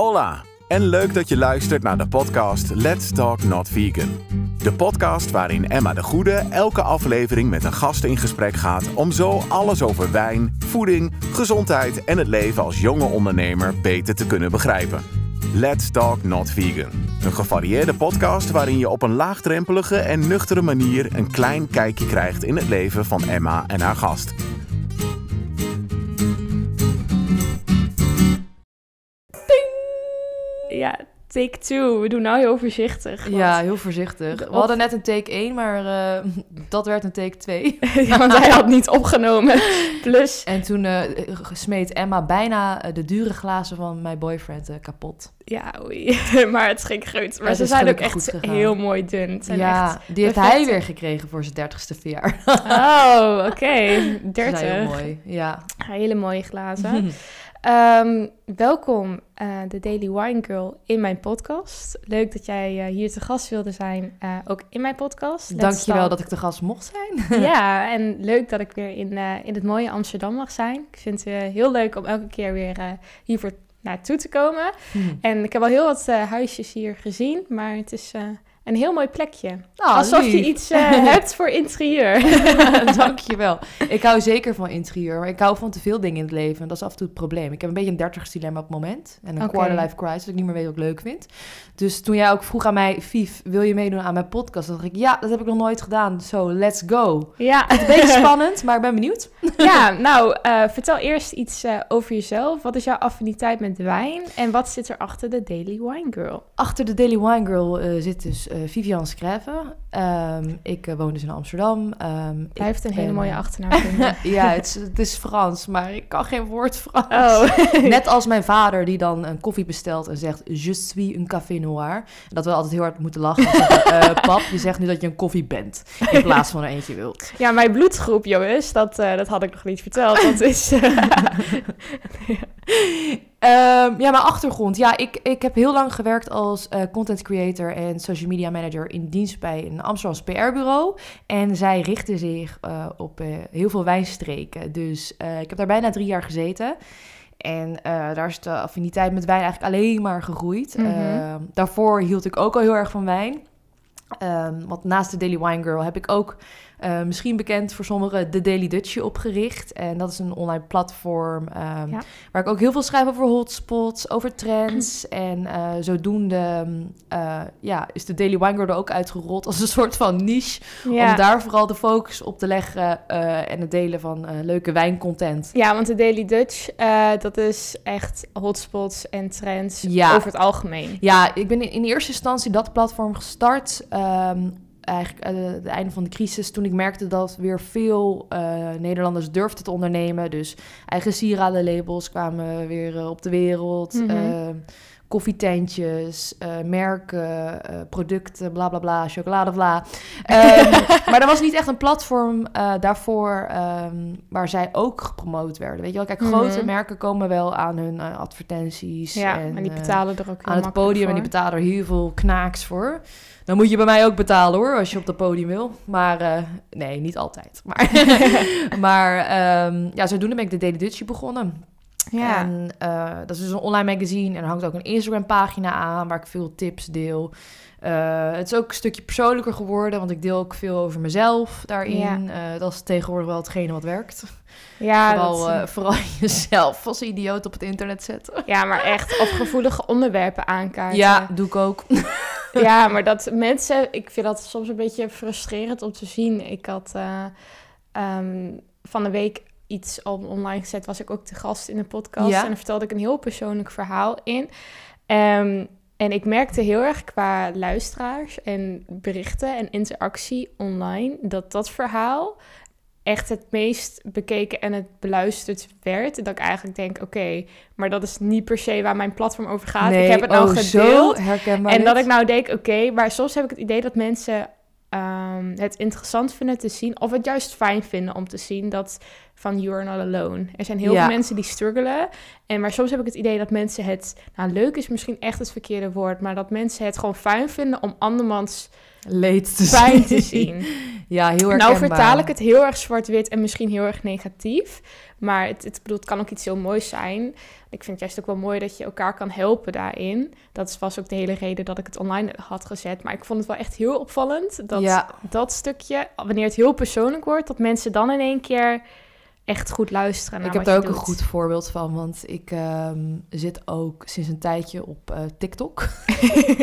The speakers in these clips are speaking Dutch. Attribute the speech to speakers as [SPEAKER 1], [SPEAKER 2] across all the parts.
[SPEAKER 1] Hola en leuk dat je luistert naar de podcast Let's Talk Not Vegan. De podcast waarin Emma de Goede elke aflevering met een gast in gesprek gaat om zo alles over wijn, voeding, gezondheid en het leven als jonge ondernemer beter te kunnen begrijpen. Let's Talk Not Vegan. Een gevarieerde podcast waarin je op een laagdrempelige en nuchtere manier een klein kijkje krijgt in het leven van Emma en haar gast.
[SPEAKER 2] Ja, take two. We doen nou heel voorzichtig. want-
[SPEAKER 3] Ja, heel voorzichtig. We hadden net een take 1, maar eh, dat werd een take 2.
[SPEAKER 2] Ja, want hij had niet opgenomen. Plus,
[SPEAKER 3] En toen eh, smeet Emma bijna eh, de dure glazen van mijn boyfriend kapot.
[SPEAKER 2] ja, oei. Maar het ging goed. Maar ze zijn ook echt heel mooi dun. Zijn
[SPEAKER 3] ja,
[SPEAKER 2] echt...
[SPEAKER 3] die heeft hij weer gekregen voor zijn dertigste verjaar.
[SPEAKER 2] Oh, oké.
[SPEAKER 3] Ze
[SPEAKER 2] 30.
[SPEAKER 3] zijn heel mooi, ja.
[SPEAKER 2] Hele mooie glazen. Ehm, welkom, eh, de Daily Wine Girl, in mijn podcast. Leuk dat jij eh, hier te gast wilde zijn, eh, ook in mijn podcast. Let's
[SPEAKER 3] Dankjewel
[SPEAKER 2] Talk.
[SPEAKER 3] dat ik de gast mocht zijn.
[SPEAKER 2] Ja, en leuk dat ik weer in, in het mooie Amsterdam mag zijn. Ik vind het heel leuk om elke keer weer hiervoor naartoe te komen. En ik heb al heel wat huisjes hier gezien, maar het is een heel mooi plekje.
[SPEAKER 3] Ah,
[SPEAKER 2] Alsof je iets eh, hebt voor interieur.
[SPEAKER 3] Dankjewel. Ik hou zeker van interieur, maar ik hou van te veel dingen in het leven. En dat is af en toe het probleem. Ik heb een beetje een dertigersdilemma op het moment. En een
[SPEAKER 2] Oké.
[SPEAKER 3] quarter-life crisis, dat ik niet meer weet wat ik leuk vind. Dus toen jij ook vroeg aan mij, Vief, wil je meedoen aan mijn podcast? Dan dacht ik, ja, dat heb ik nog nooit gedaan. Zo, let's go.
[SPEAKER 2] ja,
[SPEAKER 3] Een beetje spannend, maar ik ben benieuwd.
[SPEAKER 2] ja, nou, eh, vertel eerst iets eh, over jezelf. Wat is jouw affiniteit met wijn? En wat zit er achter de Daily Wine Girl?
[SPEAKER 3] Achter de Daily Wine Girl eh, zit dus Vivian Schrijven. Ehm, ik woon dus in Amsterdam. Ehm,
[SPEAKER 2] Hij heeft een hele mooie achternaam.
[SPEAKER 3] ja, het is, het is Frans, maar ik kan geen woord Frans.
[SPEAKER 2] Oh,
[SPEAKER 3] Net als mijn vader die dan een koffie bestelt en zegt je suis un café noir. Dat we altijd heel hard moeten lachen. en zeggen, pap, je zegt nu dat je een koffie bent in plaats van er eentje wilt.
[SPEAKER 2] ja, mijn bloedgroep, jongens, dat, dat had ik nog niet verteld. Dat is... eh,
[SPEAKER 3] Ehm, ja, mijn achtergrond. Ja, ik, ik heb heel lang gewerkt als eh, content creator en social media manager in dienst bij een Amsterdams PR-bureau. En zij richten zich eh, op heel veel wijnstreken. Dus ik heb daar bijna drie jaar gezeten. En daar is de affiniteit met wijn eigenlijk alleen maar gegroeid.
[SPEAKER 2] Mhm.
[SPEAKER 3] Ehm, daarvoor hield ik ook al heel erg van wijn. Ehm, want naast de Daily Wine Girl heb ik ook, eh, misschien bekend voor sommigen, de Daily Dutchie opgericht. En dat is een online platform ehm,
[SPEAKER 2] Ja.
[SPEAKER 3] waar ik ook heel veel schrijf over hotspots, over trends. en eh, zodoende eh, ja, is de Daily Wine Girl er ook uitgerold als een soort van niche.
[SPEAKER 2] ja.
[SPEAKER 3] Om daar vooral de focus op te leggen en het delen van leuke wijncontent.
[SPEAKER 2] Ja, want de Daily Dutch, dat is echt hotspots en trends
[SPEAKER 3] Ja.
[SPEAKER 2] over het algemeen.
[SPEAKER 3] Ja, ik ben in, in eerste instantie dat platform gestart. ehm, eigenlijk aan het einde van de crisis, toen ik merkte dat weer veel eh, Nederlanders durfden te ondernemen. Dus eigen sieradenlabels kwamen weer eh, op de wereld.
[SPEAKER 2] Mhm.
[SPEAKER 3] ehm, koffietentjes, eh, merken, eh, producten, bla bla bla, chocolade bla. Ehm, maar er was niet echt een platform eh, daarvoor ehm, waar zij ook gepromoot werden. Weet je wel, kijk, grote
[SPEAKER 2] Mhm.
[SPEAKER 3] merken komen wel aan hun advertenties.
[SPEAKER 2] Ja,
[SPEAKER 3] en,
[SPEAKER 2] maar die betalen er ook heel
[SPEAKER 3] aan het podium en die betalen er heel veel knaaks voor. Dan moet je bij mij ook betalen hoor, als je op dat podium wil. Maar nee, niet altijd. Maar, maar ehm, ja, zodoende ben ik de Daily Dutchie begonnen.
[SPEAKER 2] Ja.
[SPEAKER 3] En eh, dat is dus een online magazine en er hangt ook een Instagram pagina aan waar ik veel tips deel. Eh, het is ook een stukje persoonlijker geworden, want ik deel ook veel over mezelf daarin. Eh, dat is tegenwoordig wel hetgene wat werkt.
[SPEAKER 2] ja,
[SPEAKER 3] vooral,
[SPEAKER 2] dat-
[SPEAKER 3] vooral jezelf als idioot op het internet zetten.
[SPEAKER 2] ja, maar echt op gevoelige onderwerpen aankaarten.
[SPEAKER 3] Ja, doe ik ook.
[SPEAKER 2] Ja, maar dat mensen, ik vind dat soms een beetje frustrerend om te zien. Ik had eh, ehm, van de week iets al online gezet, was ik ook te gast in een podcast.
[SPEAKER 3] Ja.
[SPEAKER 2] En dan vertelde ik een heel persoonlijk verhaal in. Ehm, en ik merkte heel erg qua luisteraars en berichten en interactie online, dat dat verhaal echt het meest bekeken en het beluisterd werd. Dat ik eigenlijk denk, oké, maar dat is niet per se waar mijn platform over gaat. ik heb het nou
[SPEAKER 3] oh,
[SPEAKER 2] gedeeld. En dat ik nou denk, oké, maar soms heb ik het idee dat mensen ehm, het interessant vinden te zien, of het juist fijn vinden om te zien dat van you're not alone. Er zijn heel
[SPEAKER 3] Ja.
[SPEAKER 2] veel mensen die struggelen. En maar soms heb ik het idee dat mensen het... Nou, leuk is misschien echt het verkeerde woord... maar dat mensen het gewoon fijn vinden om andermans
[SPEAKER 3] Leed te
[SPEAKER 2] pijn
[SPEAKER 3] zien.
[SPEAKER 2] te zien.
[SPEAKER 3] Ja, heel herkenbaar.
[SPEAKER 2] Nou vertaal ik het heel erg zwart-wit en misschien heel erg negatief. Maar het, het, bedoel, het kan ook iets heel moois zijn. Ik vind het juist ook wel mooi dat je elkaar kan helpen daarin. Dat was ook de hele reden dat ik het online had gezet. Maar ik vond het wel echt heel opvallend dat
[SPEAKER 3] Ja,
[SPEAKER 2] dat stukje, wanneer het heel persoonlijk wordt, dat mensen dan in één keer echt goed luisteren naar
[SPEAKER 3] ik heb daar ook een goed voorbeeld van, want ik ehm, zit ook sinds een tijdje op eh, TikTok.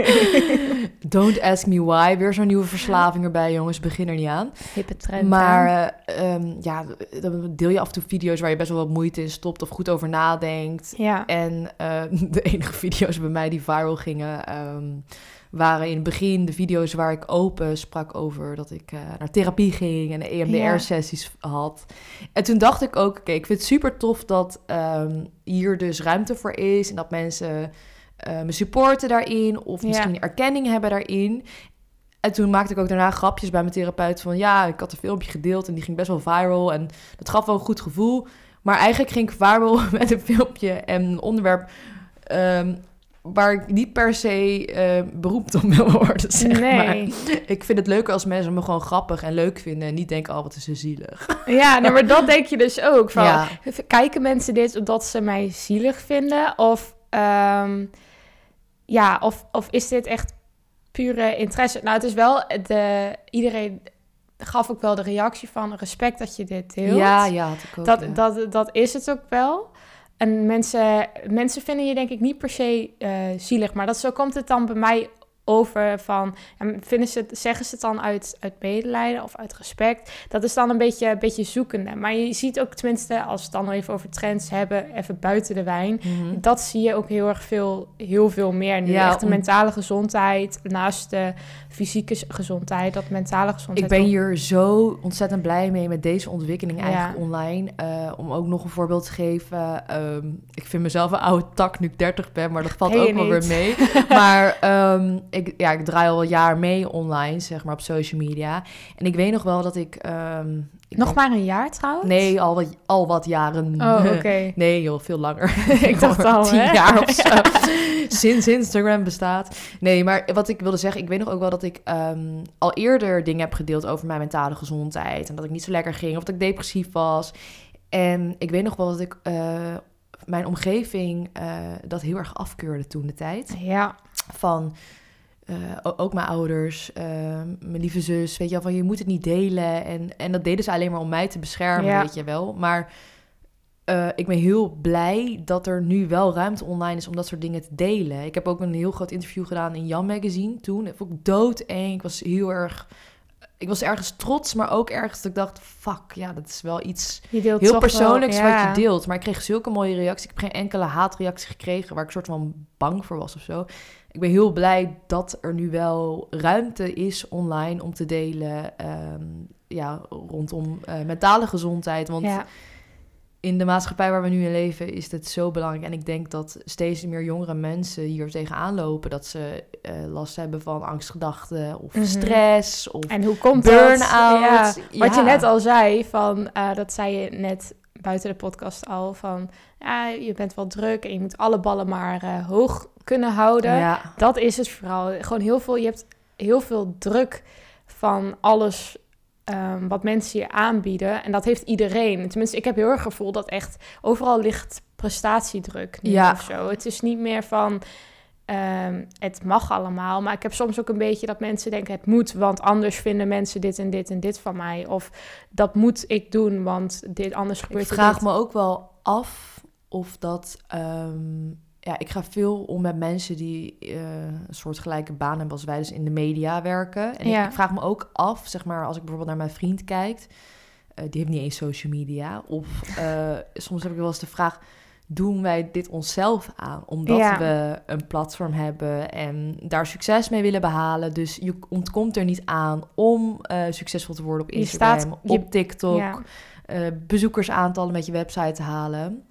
[SPEAKER 3] Don't ask me why. Weer zo'n nieuwe verslaving erbij, jongens. Begin er niet aan.
[SPEAKER 2] Hippe trend.
[SPEAKER 3] Maar eh, ehm, ja, dan deel je af en toe video's waar je best wel wat moeite in stopt of goed over nadenkt.
[SPEAKER 2] ja.
[SPEAKER 3] En eh, de enige video's bij mij die viral gingen, ehm, waren in het begin de video's waar ik open sprak over dat ik eh, naar therapie ging en EMDR-sessies had. En toen dacht ik ook, oké, ik vind het super tof dat ehm, hier dus ruimte voor is en dat mensen eh, me supporten daarin of
[SPEAKER 2] Ja.
[SPEAKER 3] misschien erkenning hebben daarin. En toen maakte ik ook daarna grapjes bij mijn therapeut van ja, ik had een filmpje gedeeld en die ging best wel viral en dat gaf wel een goed gevoel. Maar eigenlijk ging ik viral met een filmpje en een onderwerp ehm, waar ik niet per se eh, beroemd om wil worden, zeg maar.
[SPEAKER 2] nee.
[SPEAKER 3] Ik vind het leuker als mensen me gewoon grappig en leuk vinden en niet denken, oh, wat is ze zielig.
[SPEAKER 2] Ja, maar dat denk je dus ook. Van,
[SPEAKER 3] Ja.
[SPEAKER 2] Kijken mensen dit omdat ze mij zielig vinden? Of, ehm, ja, of, of is dit echt pure interesse? Nou, het is wel, de, iedereen gaf ook wel de reactie van respect dat je dit deelt.
[SPEAKER 3] Ja, ja, had ik ook.
[SPEAKER 2] dat,
[SPEAKER 3] ja.
[SPEAKER 2] dat, dat is het ook wel. En mensen, mensen vinden je denk ik niet per se eh, zielig, maar dat, zo komt het dan bij mij over van, en vinden ze, het- zeggen ze het dan uit, uit medelijden of uit respect? Dat is dan een beetje, een beetje zoekende. Maar je ziet ook tenminste, als we het dan nog even over trends hebben, even buiten de wijn,
[SPEAKER 3] Mhm.
[SPEAKER 2] dat zie je ook heel erg veel, heel veel meer nu.
[SPEAKER 3] Ja,
[SPEAKER 2] Echt de mentale gezondheid naast de fysieke gezondheid, dat mentale gezondheid.
[SPEAKER 3] Ik ben
[SPEAKER 2] ook-
[SPEAKER 3] hier zo ontzettend blij mee met deze ontwikkeling
[SPEAKER 2] Ja.
[SPEAKER 3] eigenlijk online. Eh, om ook nog een voorbeeld te geven. ehm, ik vind mezelf een oude tak nu ik 30 ben, maar dat valt ook wel weer mee. maar ehm, ik, ja, ik draai al een jaar mee online, zeg maar, op social media. En ik weet nog wel dat ik... ehm, ik
[SPEAKER 2] Nog maar een jaar trouwens?
[SPEAKER 3] Nee, al wat, al wat jaren.
[SPEAKER 2] Oh, oké.
[SPEAKER 3] Nee joh, veel langer.
[SPEAKER 2] Ik dacht al,
[SPEAKER 3] Tien
[SPEAKER 2] hè?
[SPEAKER 3] jaar of zo. Sinds Instagram bestaat. Nee, maar wat ik wilde zeggen, ik weet nog ook wel dat ik ehm, al eerder dingen heb gedeeld over mijn mentale gezondheid. En dat ik niet zo lekker ging of dat ik depressief was. En ik weet nog wel dat ik eh, mijn omgeving eh, dat heel erg afkeurde toen de tijd.
[SPEAKER 2] Ja,
[SPEAKER 3] Van eh, ook mijn ouders, eh, mijn lieve zus, weet je wel, van je moet het niet delen. En, en dat deden ze alleen maar om mij te beschermen,
[SPEAKER 2] Ja.
[SPEAKER 3] weet je wel. Maar eh, ik ben heel blij dat er nu wel ruimte online is om dat soort dingen te delen. Ik heb ook een heel groot interview gedaan in Jan Magazine toen. Dat vond ik doodeng. Ik was heel erg... Ik was ergens trots, maar ook ergens dat ik dacht... Fuck, ja, dat is wel iets heel
[SPEAKER 2] wel-
[SPEAKER 3] persoonlijks
[SPEAKER 2] ja.
[SPEAKER 3] wat je deelt. Maar ik kreeg zulke mooie reacties. Ik heb geen enkele haatreactie gekregen waar ik soort van bang voor was of zo. Ik ben heel blij dat er nu wel ruimte is online om te delen ehm, ja, rondom eh, mentale gezondheid. Want
[SPEAKER 2] Ja,
[SPEAKER 3] in de maatschappij waar we nu in leven is dit zo belangrijk. En ik denk dat steeds meer jongere mensen hier tegenaan lopen. Dat ze eh, last hebben van angstgedachten of
[SPEAKER 2] Mhm.
[SPEAKER 3] stress of
[SPEAKER 2] en hoe komt
[SPEAKER 3] burn-out.
[SPEAKER 2] Ja, Wat je net al zei, van, eh, dat zei je net buiten de podcast al, van ja, je bent wel druk en je moet alle ballen maar eh, hoog kunnen houden.
[SPEAKER 3] Ja.
[SPEAKER 2] Dat is het vooral. Gewoon heel veel, je hebt heel veel druk van alles ehm, wat mensen je aanbieden. En dat heeft iedereen. Tenminste, ik heb heel erg het gevoel dat echt overal ligt prestatiedruk nu
[SPEAKER 3] Ja.
[SPEAKER 2] of zo. Het is niet meer van ehm, het mag allemaal. Maar ik heb soms ook een beetje dat mensen denken het moet, want anders vinden mensen dit en dit en dit van mij. Of dat moet ik doen, want dit anders gebeurt
[SPEAKER 3] Ik vraag
[SPEAKER 2] dit.
[SPEAKER 3] me ook wel af of dat. ehm, ja, ik ga veel om met mensen die eh, een soort gelijke baan hebben als wij, dus in de media werken. En
[SPEAKER 2] Ja.
[SPEAKER 3] ik, ik vraag me ook af, zeg maar, als ik bijvoorbeeld naar mijn vriend kijk, eh, die heeft niet eens social media. Of eh, soms heb ik wel eens de vraag. Doen wij dit onszelf aan? Omdat
[SPEAKER 2] Ja.
[SPEAKER 3] we een platform hebben en daar succes mee willen behalen. Dus je ontkomt er niet aan om eh, succesvol te worden op
[SPEAKER 2] Je
[SPEAKER 3] Instagram,
[SPEAKER 2] staat- je-
[SPEAKER 3] op TikTok
[SPEAKER 2] Ja.
[SPEAKER 3] eh, bezoekersaantallen met je website te halen.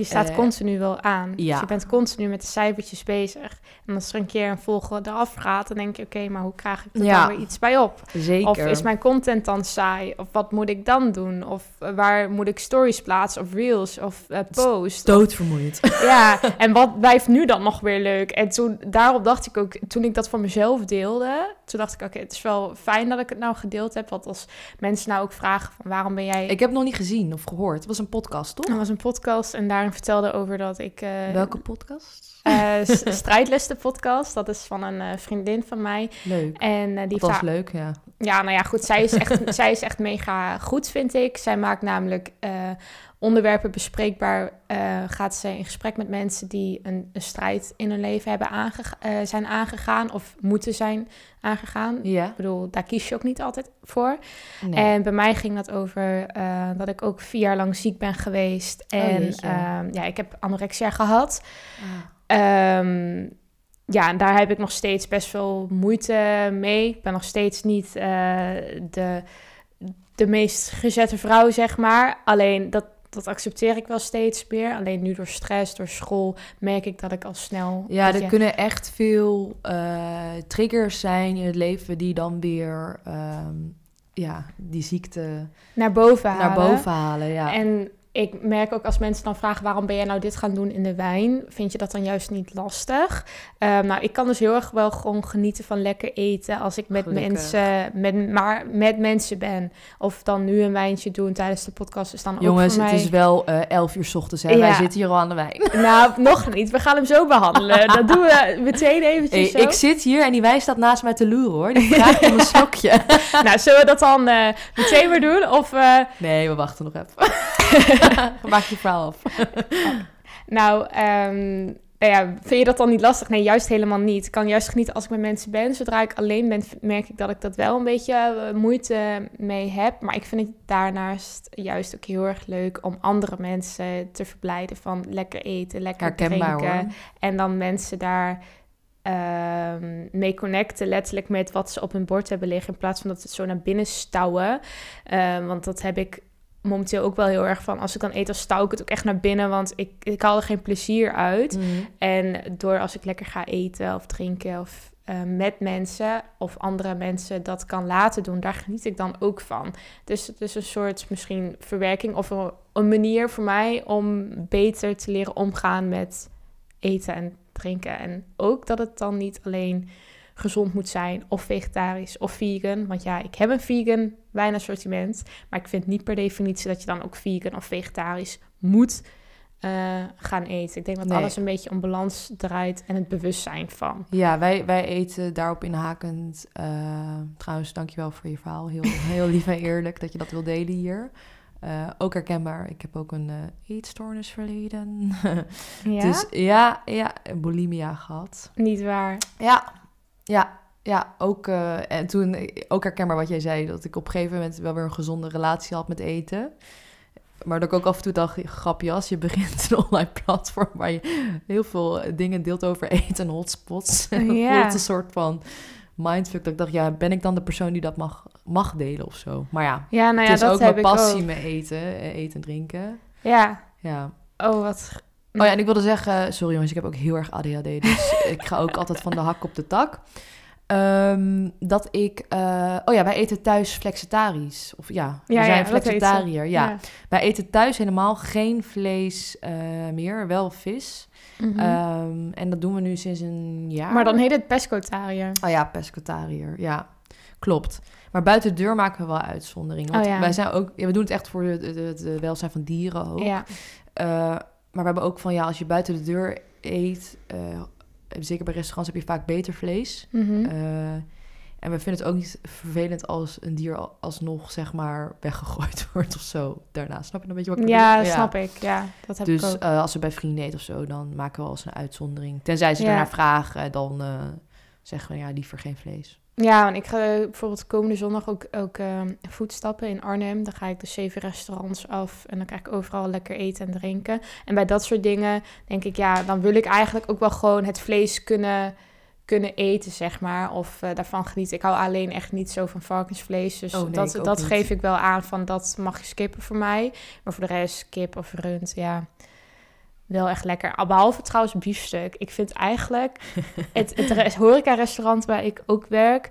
[SPEAKER 2] Je staat
[SPEAKER 3] Eh,
[SPEAKER 2] continu wel aan. Dus
[SPEAKER 3] ja.
[SPEAKER 2] je bent continu met de cijfertjes bezig. En als er een keer een volgende eraf gaat, dan denk je... oké, maar hoe krijg ik er
[SPEAKER 3] Ja.
[SPEAKER 2] dan weer iets bij op?
[SPEAKER 3] Zeker.
[SPEAKER 2] Of is mijn content dan saai? Of wat moet ik dan doen? Of eh, waar moet ik stories plaatsen? Of reels? Of eh, post?
[SPEAKER 3] doodvermoeiend.
[SPEAKER 2] Ja, en wat blijft nu dan nog weer leuk? En toen, daarop dacht ik ook, toen ik dat voor mezelf deelde, toen dacht ik, oké, het is wel fijn dat ik het nou gedeeld heb. Want als mensen nou ook vragen van waarom ben jij...
[SPEAKER 3] Ik heb het nog niet gezien of gehoord. Het was een podcast, toch?
[SPEAKER 2] Er was een podcast en daarin vertelde over dat ik... eh,
[SPEAKER 3] Welke podcast?
[SPEAKER 2] Eh, Strijdlusten podcast, dat is van een eh, vriendin van mij.
[SPEAKER 3] Leuk.
[SPEAKER 2] En eh, die
[SPEAKER 3] Dat was leuk, ja.
[SPEAKER 2] Ja, nou ja, goed. Zij is echt, zij is echt mega goed, vind ik. Zij maakt namelijk onderwerpen bespreekbaar. gaat ze in gesprek met mensen die een, een strijd in hun leven hebben aangega- zijn aangegaan of moeten zijn aangegaan.
[SPEAKER 3] Ja.
[SPEAKER 2] Ik bedoel, daar kies je ook niet altijd voor.
[SPEAKER 3] Nee.
[SPEAKER 2] En bij mij ging dat over dat ik ook vier jaar lang ziek ben geweest.
[SPEAKER 3] Oh,
[SPEAKER 2] En ehm, ja, ik heb anorexia gehad.
[SPEAKER 3] Ah.
[SPEAKER 2] Ehm, ja, en daar heb ik nog steeds best veel moeite mee. Ik ben nog steeds niet eh, de, de meest gezette vrouw, zeg maar. Alleen dat, dat accepteer ik wel steeds meer. Alleen nu door stress, door school, merk ik dat ik al snel...
[SPEAKER 3] Ja, er
[SPEAKER 2] je,
[SPEAKER 3] kunnen echt veel eh, triggers zijn in het leven die dan weer ehm, ja, die ziekte
[SPEAKER 2] naar boven
[SPEAKER 3] naar
[SPEAKER 2] halen.
[SPEAKER 3] boven halen. Ja.
[SPEAKER 2] En ik merk ook als mensen dan vragen... waarom ben jij nou dit gaan doen in de wijn? Vind je dat dan juist niet lastig? Ehm, nou, ik kan dus heel erg wel gewoon genieten van lekker eten... als ik met,
[SPEAKER 3] Gelukkig.
[SPEAKER 2] mensen, met, maar met mensen ben. Of dan nu een wijntje doen tijdens de podcast... is dan ook
[SPEAKER 3] Jongens,
[SPEAKER 2] voor
[SPEAKER 3] het
[SPEAKER 2] mij...
[SPEAKER 3] is wel eh 11 uur 's ochtends. Hè? Wij zitten hier al aan de wijn.
[SPEAKER 2] Nou, nog niet. We gaan hem zo behandelen. Dat doen we meteen eventjes zo.
[SPEAKER 3] ik zit hier en die wijn staat naast mij te loeren hoor. Die vraagt om een slokje.
[SPEAKER 2] Nou, zullen we dat dan eh, meteen weer doen? Of... eh,
[SPEAKER 3] Nee, we wachten nog even. Maak je verhaal af.
[SPEAKER 2] Nou, ehm, nou ja, vind je dat dan niet lastig? Nee, juist helemaal niet. Ik kan juist genieten als ik met mensen ben. Zodra ik alleen ben, merk ik dat ik dat wel een beetje eh, moeite mee heb. Maar ik vind het daarnaast juist ook heel erg leuk om andere mensen te verblijden van lekker eten, lekker
[SPEAKER 3] Herkenbaar
[SPEAKER 2] drinken.
[SPEAKER 3] hoor.
[SPEAKER 2] En dan mensen daar ehm, mee connecten, letterlijk met wat ze op hun bord hebben liggen, in plaats van dat ze het zo naar binnen stouwen. Ehm, want dat heb ik momenteel ook wel heel erg van. Als ik dan eet, dan stouw ik het ook echt naar binnen, want ik, ik haal er geen plezier uit.
[SPEAKER 3] Mhm.
[SPEAKER 2] En door als ik lekker ga eten of drinken of eh, met mensen of andere mensen dat kan laten doen, daar geniet ik dan ook van. Dus het is een soort misschien verwerking of een, een manier voor mij om beter te leren omgaan met eten en drinken. En ook dat het dan niet alleen gezond moet zijn of vegetarisch of vegan. Want ja, ik heb een vegan wijnassortiment, maar ik vind niet per definitie dat je dan ook vegan of vegetarisch moet eh, gaan eten. Ik denk dat
[SPEAKER 3] Nee.
[SPEAKER 2] alles een beetje om balans draait en het bewustzijn van.
[SPEAKER 3] Ja, wij, wij eten daarop inhakend. eh trouwens, dankjewel voor je verhaal. Heel, heel lief en eerlijk dat je dat wil delen hier. Eh, ook herkenbaar. Ik heb ook een eh eetstoornisverleden.
[SPEAKER 2] Ja,
[SPEAKER 3] Dus ja, ja, bulimia gehad.
[SPEAKER 2] niet waar.
[SPEAKER 3] Ja, ja, ja. Ook, eh, en toen eh, ook herkenbaar wat jij zei, dat ik op een gegeven moment wel weer een gezonde relatie had met eten. Maar dat ik ook af en toe dacht, grapje, als je begint een online platform waar je heel veel dingen deelt over eten en hotspots. En dan voelt een soort van mindfuck dat ik dacht, ja, ben ik dan de persoon die dat mag, mag delen of zo? Maar ja,
[SPEAKER 2] Ja, nou ja,
[SPEAKER 3] het is
[SPEAKER 2] dat
[SPEAKER 3] ook mijn passie met eten, eh, eten en drinken.
[SPEAKER 2] Ja,
[SPEAKER 3] Ja.
[SPEAKER 2] oh wat...
[SPEAKER 3] Oh ja, en ik wilde zeggen, sorry jongens, ik heb ook heel erg ADHD, dus ik ga ook altijd van de hak op de tak. Ehm, dat ik, eh, oh ja, wij eten thuis flexitarisch. Of ja, we
[SPEAKER 2] Ja,
[SPEAKER 3] zijn
[SPEAKER 2] ja,
[SPEAKER 3] flexitariër. Ja. wij eten thuis helemaal geen vlees eh, meer, wel vis.
[SPEAKER 2] Mhm.
[SPEAKER 3] Ehm, en dat doen we nu sinds een jaar.
[SPEAKER 2] Maar dan heet het pescotariër.
[SPEAKER 3] Oh ja, pescatariër, ja, klopt. Maar buiten de deur maken we wel uitzonderingen. Want
[SPEAKER 2] Oh ja.
[SPEAKER 3] wij zijn ook, ja, we doen het echt voor het het- het welzijn van dieren ook.
[SPEAKER 2] Ja.
[SPEAKER 3] Eh, maar we hebben ook van ja, als je buiten de deur eet, eh, zeker bij restaurants heb je vaak beter vlees.
[SPEAKER 2] Mhm.
[SPEAKER 3] Eh, en we vinden het ook niet vervelend als een dier al- alsnog zeg maar weggegooid wordt of zo. Daarna snap je een beetje wat ik
[SPEAKER 2] ja,
[SPEAKER 3] bedoel?
[SPEAKER 2] snap ik. Ja, dat heb ik
[SPEAKER 3] Dus
[SPEAKER 2] ook.
[SPEAKER 3] eh, als we bij vrienden eten of zo, dan maken we wel eens een uitzondering. Tenzij ze
[SPEAKER 2] Ja.
[SPEAKER 3] ernaar vragen, dan zeggen ja, liever geen vlees.
[SPEAKER 2] Ja, want ik ga eh, bijvoorbeeld komende zondag ook, ook eh, voetstappen in Arnhem. Dan ga ik de zeven restaurants af en dan krijg ik overal lekker eten en drinken. En bij dat soort dingen denk ik, ja, dan wil ik eigenlijk ook wel gewoon het vlees kunnen, kunnen eten, zeg maar. Of eh, daarvan genieten. Ik hou alleen echt niet zo van varkensvlees. Dus
[SPEAKER 3] Oh, nee,
[SPEAKER 2] dat, dat
[SPEAKER 3] niet.
[SPEAKER 2] geef ik wel aan van dat mag je skippen voor mij. Maar voor de rest, kip of rund, ja. Wel echt lekker. Al Behalve trouwens biefstuk. Ik vind eigenlijk het, het res- horeca-restaurant waar ik ook werk,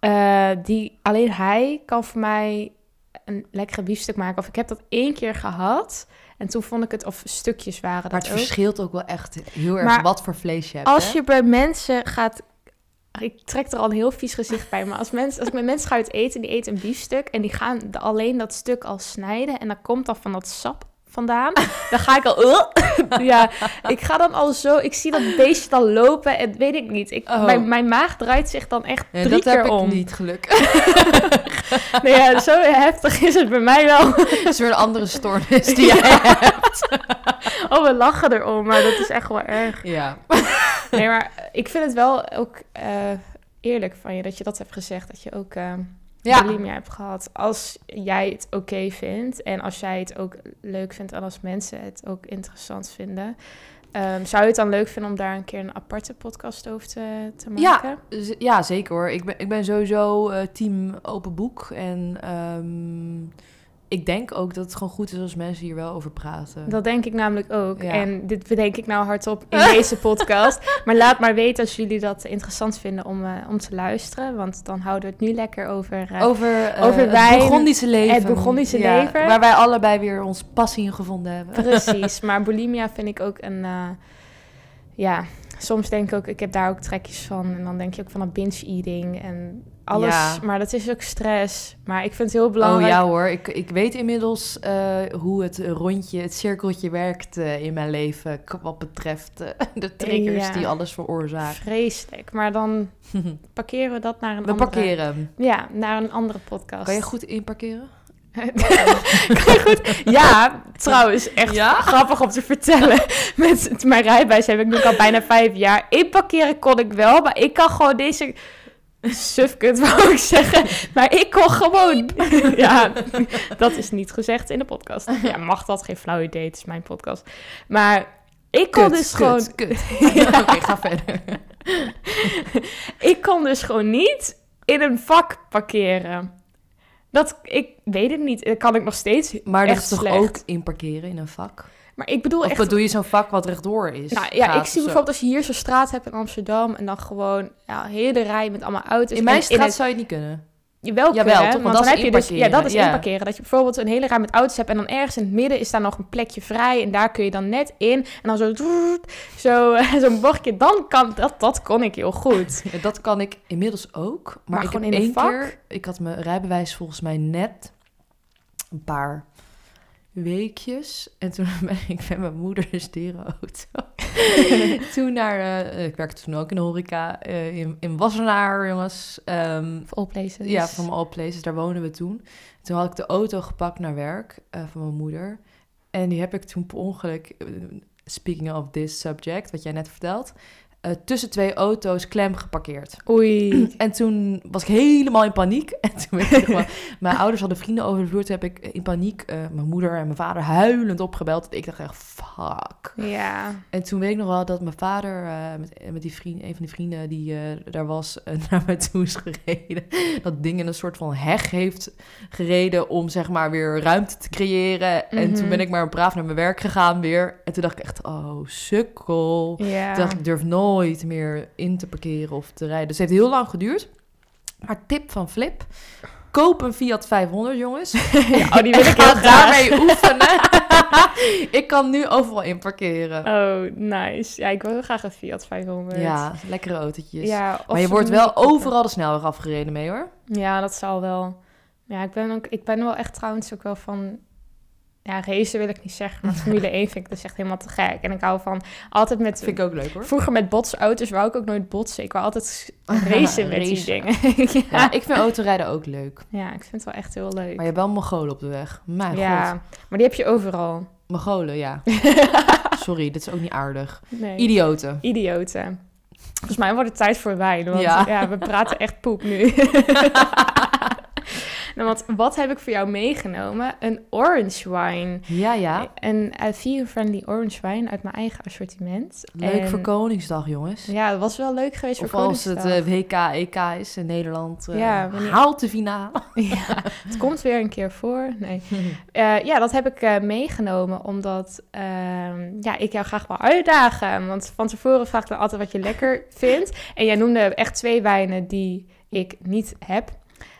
[SPEAKER 2] eh, die alleen hij kan voor mij een lekkere biefstuk maken. Of ik heb dat één keer gehad en toen vond ik het, of stukjes waren
[SPEAKER 3] Maar
[SPEAKER 2] dat
[SPEAKER 3] het
[SPEAKER 2] ook.
[SPEAKER 3] verschilt ook wel echt heel erg
[SPEAKER 2] Maar
[SPEAKER 3] wat voor vlees je hebt.
[SPEAKER 2] Als
[SPEAKER 3] hè?
[SPEAKER 2] je bij mensen gaat. Ik trek er al een heel vies gezicht bij. Maar als, mensen, als ik met mensen ga uit eten, die eten een biefstuk. En die gaan alleen dat stuk al snijden. En dan komt dan van dat sap vandaan. Dan ga ik al. Ja, ik ga dan al zo. Ik zie dat beestje dan lopen. En weet ik niet. Ik,
[SPEAKER 3] Oh.
[SPEAKER 2] mijn, mijn maag draait zich dan echt drie
[SPEAKER 3] dat
[SPEAKER 2] keer
[SPEAKER 3] heb
[SPEAKER 2] om.
[SPEAKER 3] ik niet, gelukkig.
[SPEAKER 2] Nee, ja, zo heftig is het bij mij wel.
[SPEAKER 3] Dat is weer een andere stoornis die jij hebt.
[SPEAKER 2] Oh, we lachen erom. Maar dat is echt wel erg.
[SPEAKER 3] Ja.
[SPEAKER 2] Nee, maar ik vind het wel ook eh, eerlijk van je dat je dat hebt gezegd. Dat je ook eh
[SPEAKER 3] Ja.
[SPEAKER 2] bulimia hebt gehad. Als jij het oké vindt en als jij het ook leuk vindt en als mensen het ook interessant vinden. ehm, zou je het dan leuk vinden om daar een keer een aparte podcast over te, te
[SPEAKER 3] Ja.
[SPEAKER 2] maken?
[SPEAKER 3] Z- Ja, zeker hoor. Ik ben, ik ben sowieso eh, team open boek. En ehm, ik denk ook dat het gewoon goed is als mensen hier wel over praten.
[SPEAKER 2] Dat denk ik namelijk ook.
[SPEAKER 3] Ja.
[SPEAKER 2] En dit bedenk ik nou hardop in deze podcast. Maar laat maar weten als jullie dat interessant vinden om, eh, om te luisteren. Want dan houden we het nu lekker over... eh,
[SPEAKER 3] over eh,
[SPEAKER 2] over
[SPEAKER 3] het
[SPEAKER 2] wijn,
[SPEAKER 3] Burgondische leven.
[SPEAKER 2] het Burgondische leven.
[SPEAKER 3] Waar wij allebei weer ons passie in gevonden hebben.
[SPEAKER 2] Precies, maar bulimia vind ik ook een... ja, soms denk ik ook... Ik heb daar ook trekjes van. En dan denk je ook van een binge-eating en alles.
[SPEAKER 3] Ja.
[SPEAKER 2] Maar dat is ook stress. Maar ik vind het heel belangrijk...
[SPEAKER 3] Oh ja hoor, ik, ik weet inmiddels eh, hoe het rondje, het cirkeltje werkt eh, in mijn leven. Wat betreft eh, de triggers
[SPEAKER 2] Ja.
[SPEAKER 3] die alles veroorzaken.
[SPEAKER 2] Vreselijk. Maar dan parkeren we dat naar een
[SPEAKER 3] We
[SPEAKER 2] andere...
[SPEAKER 3] parkeren.
[SPEAKER 2] Ja, naar een andere podcast.
[SPEAKER 3] Kan je goed inparkeren?
[SPEAKER 2] Goed? Ja, trouwens, echt
[SPEAKER 3] Ja?
[SPEAKER 2] grappig om te vertellen. Met mijn rijbewijs heb ik nu al bijna vijf jaar. Inparkeren kon ik wel, maar ik kan gewoon deze... Sufkut, wou ik zeggen. Maar ik kon gewoon... Ja, dat is niet gezegd in de podcast. Ja, mag dat? Geen flauw idee, het is mijn podcast. Maar ik kon dus gewoon...
[SPEAKER 3] kut.
[SPEAKER 2] Ja.
[SPEAKER 3] Oké, ga verder.
[SPEAKER 2] Ik kon dus gewoon niet in een vak parkeren. Dat, ik weet het niet. Dat kan ik nog steeds
[SPEAKER 3] Maar dat
[SPEAKER 2] echt
[SPEAKER 3] is toch
[SPEAKER 2] slecht.
[SPEAKER 3] ook inparkeren in een vak?
[SPEAKER 2] Maar ik bedoel
[SPEAKER 3] Of
[SPEAKER 2] echt...
[SPEAKER 3] bedoel je zo'n vak wat rechtdoor is?
[SPEAKER 2] Nou ja, ik
[SPEAKER 3] of
[SPEAKER 2] zie bijvoorbeeld als je hier zo'n straat hebt in Amsterdam... en dan gewoon ja, hele rij met allemaal auto's.
[SPEAKER 3] In mijn
[SPEAKER 2] en
[SPEAKER 3] straat
[SPEAKER 2] het-
[SPEAKER 3] zou je het niet kunnen.
[SPEAKER 2] Jawel,
[SPEAKER 3] Jawel,
[SPEAKER 2] kunnen,
[SPEAKER 3] toch? Want
[SPEAKER 2] dan
[SPEAKER 3] is
[SPEAKER 2] heb je dus, ja, dat is
[SPEAKER 3] ja.
[SPEAKER 2] inparkeren. Dat je bijvoorbeeld een hele rij met auto's hebt... en dan ergens in het midden is daar nog een plekje vrij... en daar kun je dan net in. En dan zo... zo eh, zo'n bochtje. Dan kan... Dat, dat kon ik heel goed.
[SPEAKER 3] Ja, dat kan ik inmiddels ook. Maar,
[SPEAKER 2] Maar
[SPEAKER 3] ik
[SPEAKER 2] gewoon
[SPEAKER 3] heb
[SPEAKER 2] in een
[SPEAKER 3] één
[SPEAKER 2] vak?
[SPEAKER 3] keer... Ik had mijn rijbewijs volgens mij net een paar weekjes. En toen ben ik met mijn moeder de sterenauto. toen naar... eh, ik werkte toen ook in de horeca eh, in, in Wassenaar, jongens. Ehm,
[SPEAKER 2] Of all places.
[SPEAKER 3] ja, van all places. Daar woonden we toen. Toen had ik de auto gepakt naar werk eh, van mijn moeder. En die heb ik toen per ongeluk... eh, speaking of this subject, wat jij net vertelt... eh, tussen twee auto's klem geparkeerd.
[SPEAKER 2] Oei.
[SPEAKER 3] En toen was ik helemaal in paniek. En toen ik mijn ouders hadden vrienden over de vloer. Toen heb ik in paniek eh, mijn moeder en mijn vader huilend opgebeld. Ik dacht echt, fuck.
[SPEAKER 2] Ja.
[SPEAKER 3] En toen weet ik nog wel dat mijn vader eh, met, met die vriend, een van die vrienden die daar was, naar mij toe is gereden. Dat ding in een soort van heg heeft gereden om zeg maar weer ruimte te creëren. En toen
[SPEAKER 2] Mhm.
[SPEAKER 3] ben ik maar braaf naar mijn werk gegaan weer. En toen dacht ik echt, oh, sukkel.
[SPEAKER 2] Ja.
[SPEAKER 3] Ik dacht, ik durf nooit meer in te parkeren of te rijden. Dus het heeft heel lang geduurd. Maar tip van Flip. Koop een Fiat 500, jongens.
[SPEAKER 2] Ja, oh, die wil ik heel
[SPEAKER 3] daarmee oefenen. ik kan nu overal in parkeren.
[SPEAKER 2] Oh, nice. Ja, ik wil heel graag een Fiat 500.
[SPEAKER 3] Ja, lekkere autootjes.
[SPEAKER 2] Ja,
[SPEAKER 3] maar je wordt wel overal de snelweg afgereden mee, hoor.
[SPEAKER 2] Ja, dat zal wel. Ja, ik ben, ook, ik ben wel echt trouwens ook wel van... Ja, racen wil ik niet zeggen, maar Formule 1 vind ik dus echt helemaal te gek. En ik hou van altijd met...
[SPEAKER 3] Vind ik ook leuk, hoor.
[SPEAKER 2] Vroeger met botsauto's wou ik ook nooit botsen. Ik wou altijd racen met die dingen. ja.
[SPEAKER 3] Ja, ik vind autorijden ook leuk.
[SPEAKER 2] ja, ik vind het wel echt heel leuk.
[SPEAKER 3] Maar je hebt wel Mongolen op de weg. Mijn
[SPEAKER 2] ja,
[SPEAKER 3] god.
[SPEAKER 2] maar die heb je overal.
[SPEAKER 3] Mongolen, ja. Sorry, dit is ook niet aardig.
[SPEAKER 2] Nee.
[SPEAKER 3] Idioten.
[SPEAKER 2] Idioten. Volgens mij wordt het tijd voor wijn, want
[SPEAKER 3] Ja.
[SPEAKER 2] ja. we praten echt poep nu. Nou, want wat heb ik voor jou meegenomen? Een orange wine.
[SPEAKER 3] Ja, ja.
[SPEAKER 2] Een uh, vegan-friendly orange wine uit mijn eigen assortiment.
[SPEAKER 3] Leuk
[SPEAKER 2] En-
[SPEAKER 3] voor Koningsdag, jongens.
[SPEAKER 2] Ja, het was wel leuk geweest
[SPEAKER 3] Of
[SPEAKER 2] voor
[SPEAKER 3] als het
[SPEAKER 2] Koningsdag.
[SPEAKER 3] eh, WK, EK is in Nederland. eh
[SPEAKER 2] Ja, wanneer-
[SPEAKER 3] haalt de finale.
[SPEAKER 2] ja, het komt weer een keer voor. Nee. Eh, ja, dat heb ik eh, meegenomen omdat ehm, ja, ik jou graag wil uitdagen. Want van tevoren vraag ik dan altijd wat je lekker vindt. En jij noemde echt twee wijnen die ik niet heb.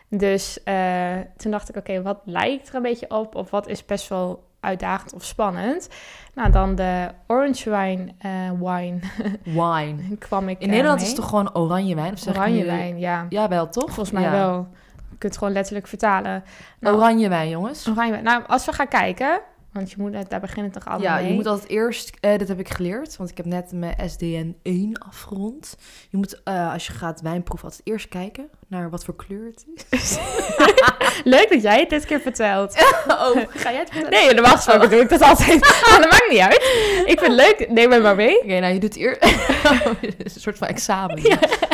[SPEAKER 2] Dus eh, toen dacht ik, oké, wat lijkt er een beetje op? Of wat is best wel uitdagend of spannend? Nou, dan de orange wine, eh, wine
[SPEAKER 3] Wine.
[SPEAKER 2] kwam ik
[SPEAKER 3] In Nederland is het toch gewoon oranje wijn? Of zeg
[SPEAKER 2] oranje
[SPEAKER 3] nu-
[SPEAKER 2] wijn, ja.
[SPEAKER 3] Ja, wel toch?
[SPEAKER 2] Volgens mij
[SPEAKER 3] Ja.
[SPEAKER 2] wel. Je kunt het gewoon letterlijk vertalen. Nou,
[SPEAKER 3] Oranje wijn, jongens.
[SPEAKER 2] Oranje wijn. Nou, als we gaan kijken, want je moet, daar beginnen toch allemaal
[SPEAKER 3] Ja,
[SPEAKER 2] mee.
[SPEAKER 3] je moet altijd eerst, eh dit heb ik geleerd, want ik heb net mijn SDN 1 afgerond. Je moet, eh, als je gaat wijnproeven, altijd eerst kijken naar wat voor kleur het is.
[SPEAKER 2] Leuk dat jij het dit keer vertelt.
[SPEAKER 3] Oh, ga jij het vertellen?
[SPEAKER 2] Nee, normaal gesproken doe ik dat altijd. Maar dat maakt niet uit. Ik vind het leuk. Neem me maar mee.
[SPEAKER 3] Oké, nou je doet eerst... Een soort van examen.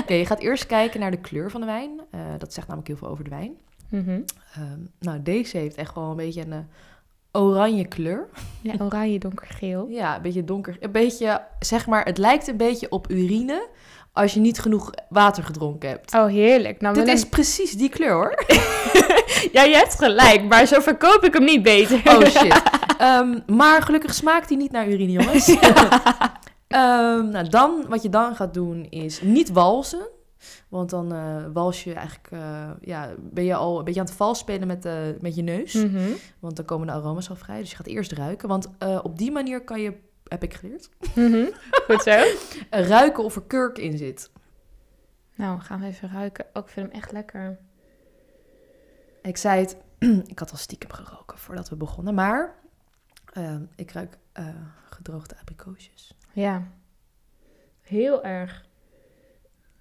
[SPEAKER 3] Oké, je gaat eerst kijken naar de kleur van de wijn. Eh, dat zegt namelijk heel veel over de wijn.
[SPEAKER 2] Mhm.
[SPEAKER 3] Ehm, nou, deze heeft echt wel een beetje een oranje kleur.
[SPEAKER 2] Ja, oranje, donkergeel.
[SPEAKER 3] Ja, een beetje donker. Een beetje, zeg maar, het lijkt een beetje op urine als je niet genoeg water gedronken hebt.
[SPEAKER 2] Oh, heerlijk. Nou,
[SPEAKER 3] Dit is precies die kleur, hoor.
[SPEAKER 2] Ja, je hebt gelijk. Maar zo verkoop ik hem niet beter.
[SPEAKER 3] Oh shit. Ehm, maar gelukkig smaakt hij niet naar urine, jongens. Ehm, nou, dan, wat je dan gaat doen is niet walsen. Want dan eh, wals je eigenlijk, eh, ja, ben je al een beetje aan het vals spelen met, de, met je neus.
[SPEAKER 2] Mhm.
[SPEAKER 3] Want dan komen de aroma's al vrij. Dus je gaat eerst ruiken. Want op die manier kan je, heb ik geleerd,
[SPEAKER 2] Mhm. Goed zo.
[SPEAKER 3] ruiken of er kurk in zit.
[SPEAKER 2] Nou, gaan we even ruiken. Oh, ik vind hem echt lekker.
[SPEAKER 3] Ik zei het, ik had al stiekem geroken voordat we begonnen. Maar ehm, ik ruik gedroogde abrikoosjes.
[SPEAKER 2] Ja. Heel erg.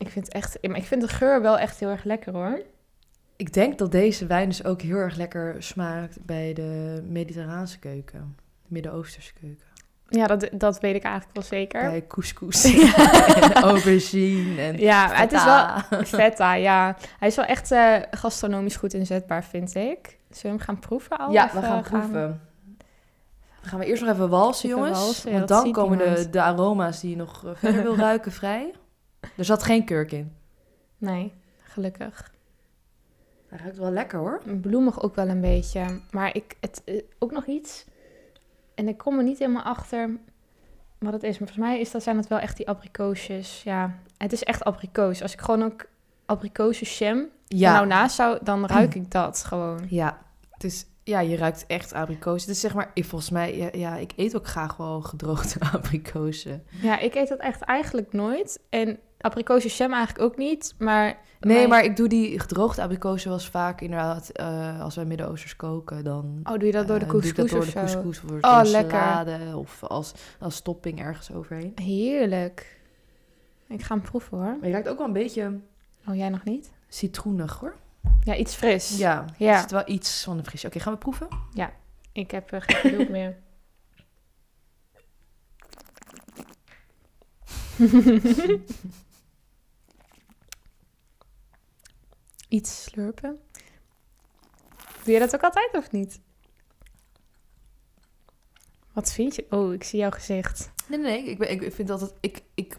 [SPEAKER 2] Ik vind het echt... Ik vind de geur wel echt heel erg lekker, hoor.
[SPEAKER 3] Ik denk dat deze wijn dus ook heel erg lekker smaakt bij de Mediterraanse keuken. De Midden-Oosterse keuken.
[SPEAKER 2] Ja, dat, dat weet ik eigenlijk wel zeker.
[SPEAKER 3] Bij couscous en aubergine en
[SPEAKER 2] Ja, het is wel
[SPEAKER 3] feta.
[SPEAKER 2] ja. Hij is wel echt eh, gastronomisch goed inzetbaar, vind ik. Zullen we hem gaan proeven al?
[SPEAKER 3] Ja,
[SPEAKER 2] Even
[SPEAKER 3] we gaan proeven. Dan gaan we eerst nog even walsen,
[SPEAKER 2] Even
[SPEAKER 3] jongens.
[SPEAKER 2] walsen, ja,
[SPEAKER 3] want dan komen de, de aroma's die je nog eh, verder wil ruiken vrij. Er zat geen kurk in.
[SPEAKER 2] Nee, gelukkig.
[SPEAKER 3] Hij ruikt wel lekker hoor.
[SPEAKER 2] Bloemig ook wel een beetje. Maar ik, het, eh, ook nog iets. En ik kom er niet helemaal achter wat het is. Maar volgens mij is dat, zijn het wel echt die abrikoosjes. Ja, het is echt abrikoos. Als ik gewoon ook abrikoosjes jam
[SPEAKER 3] Ja,
[SPEAKER 2] nou naast zou, dan ruik ik dat gewoon.
[SPEAKER 3] ja. Het is, ja, je ruikt echt abrikozen. Het is zeg maar, ik, volgens mij, ja, ja, ik eet ook graag wel gedroogde abrikozen.
[SPEAKER 2] Ja, ik eet dat echt eigenlijk nooit. En abrikoosjes jam eigenlijk ook niet. Maar
[SPEAKER 3] Nee,
[SPEAKER 2] mijn-
[SPEAKER 3] maar ik doe die gedroogde abrikozen wel eens vaak inderdaad, eh, als wij Midden-Oosters koken, dan...
[SPEAKER 2] Oh, doe je dat door de
[SPEAKER 3] eh,
[SPEAKER 2] couscous
[SPEAKER 3] dat door
[SPEAKER 2] of
[SPEAKER 3] de couscous of door
[SPEAKER 2] Oh,
[SPEAKER 3] de
[SPEAKER 2] lekker.
[SPEAKER 3] salade of als, als topping ergens overheen.
[SPEAKER 2] Heerlijk. Ik ga hem proeven hoor.
[SPEAKER 3] Maar je ruikt ook wel een beetje
[SPEAKER 2] Oh, jij nog niet?
[SPEAKER 3] citroenig hoor.
[SPEAKER 2] Ja, iets fris.
[SPEAKER 3] Ja,
[SPEAKER 2] Ja.
[SPEAKER 3] er zit wel iets van de fris. Oké, gaan we proeven?
[SPEAKER 2] Ik heb eh, geen geduld meer. iets slurpen. Doe je dat ook altijd of niet? Wat vind je? Oh, ik zie jouw gezicht.
[SPEAKER 3] Nee, nee, nee. Ik, ben, ik vind altijd... Ik, ik,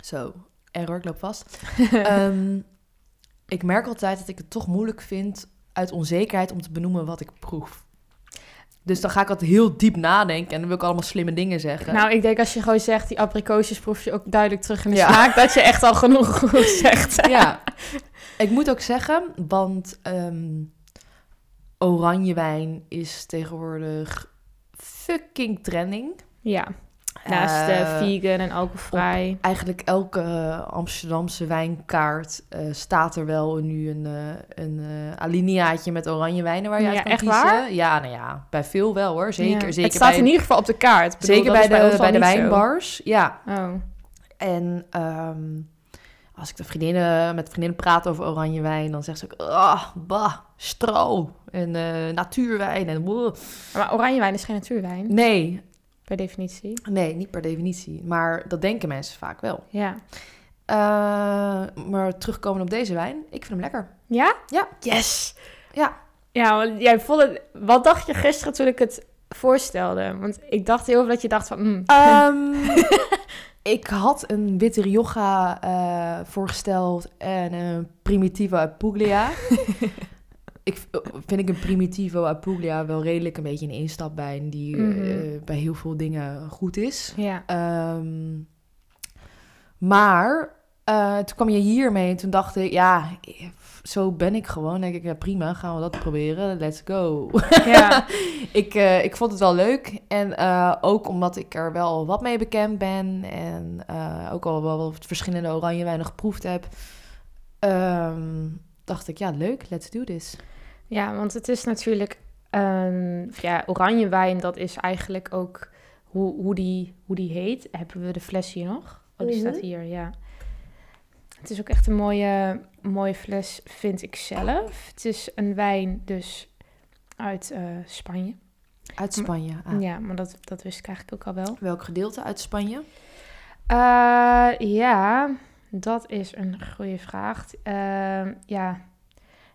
[SPEAKER 3] zo, error, ik loop vast. Ehm, ik merk altijd dat ik het toch moeilijk vind uit onzekerheid om te benoemen wat ik proef. Dus dan ga ik altijd heel diep nadenken en dan wil ik allemaal slimme dingen zeggen.
[SPEAKER 2] Nou, ik denk als je gewoon zegt, die abrikoosjes proef je ook duidelijk terug in de
[SPEAKER 3] Ja.
[SPEAKER 2] smaak, dat je echt al genoeg zegt.
[SPEAKER 3] ja, ik moet ook zeggen, want ehm oranje wijn is tegenwoordig fucking trending.
[SPEAKER 2] Ja, naast
[SPEAKER 3] Eh,
[SPEAKER 2] de vegan en alcoholvrij.
[SPEAKER 3] Eigenlijk elke Amsterdamse wijnkaart eh, staat er wel nu een, eh, een eh, alineaatje met oranje wijnen waar je
[SPEAKER 2] Ja,
[SPEAKER 3] uit kan
[SPEAKER 2] echt
[SPEAKER 3] kiezen.
[SPEAKER 2] waar?
[SPEAKER 3] Ja, nou ja, bij veel wel hoor. Zeker,
[SPEAKER 2] Ja.
[SPEAKER 3] zeker
[SPEAKER 2] het staat
[SPEAKER 3] bij,
[SPEAKER 2] in ieder geval op de kaart. Bedoel,
[SPEAKER 3] zeker bij de, bij de
[SPEAKER 2] zo.
[SPEAKER 3] wijnbars. Ja,
[SPEAKER 2] Oh,
[SPEAKER 3] en ehm, als ik de vriendinnen, met vriendinnen praat over oranje wijn, dan zegt ze ook, ah, bah, stro en eh, natuurwijn en wow.
[SPEAKER 2] maar oranje wijn is geen natuurwijn,
[SPEAKER 3] Nee,
[SPEAKER 2] per definitie.
[SPEAKER 3] nee, niet per definitie. Maar dat denken mensen vaak wel.
[SPEAKER 2] Ja.
[SPEAKER 3] Eh, maar terugkomen op deze wijn, ik vind hem lekker.
[SPEAKER 2] Ja?
[SPEAKER 3] Ja.
[SPEAKER 2] Yes!
[SPEAKER 3] Ja.
[SPEAKER 2] Ja, want jij vond het... Wat dacht je gisteren toen ik het voorstelde? Want ik dacht heel veel dat je dacht van... mm,
[SPEAKER 3] Ehm, ik had een witte Rioja eh, voorgesteld en een Primitivo Apuglia. ik v- vind ik een Primitivo Apuglia wel redelijk een beetje een instapwijn die eh,
[SPEAKER 2] Mhm.
[SPEAKER 3] bij heel veel dingen goed is.
[SPEAKER 2] ja.
[SPEAKER 3] Ehm, maar eh, toen kwam je hiermee en toen dacht ik, ja, zo ben ik gewoon. Dan denk ik, ja, prima, gaan we dat proberen. Let's go.
[SPEAKER 2] ja.
[SPEAKER 3] ik, eh, ik vond het wel leuk. En eh, ook omdat ik er wel wat mee bekend ben. En eh, ook al wel wat verschillende oranje wijnen geproefd heb. ehm, dacht ik, ja, leuk, let's do this.
[SPEAKER 2] Ja, want het is natuurlijk... ehm, ja, oranje wijn, dat is eigenlijk ook hoe, hoe, die, hoe die heet. Hebben we de fles hier nog? Oh, die
[SPEAKER 3] Mhm.
[SPEAKER 2] staat hier, ja. Het is ook echt een mooie, mooie fles, vind ik zelf. Het is een wijn dus uit eh, Spanje.
[SPEAKER 3] Uit Spanje. Ah.
[SPEAKER 2] Ja, maar dat, dat wist ik eigenlijk ook al wel.
[SPEAKER 3] Welk gedeelte uit Spanje?
[SPEAKER 2] Eh, ja, dat is een goede vraag. Ehm, ja,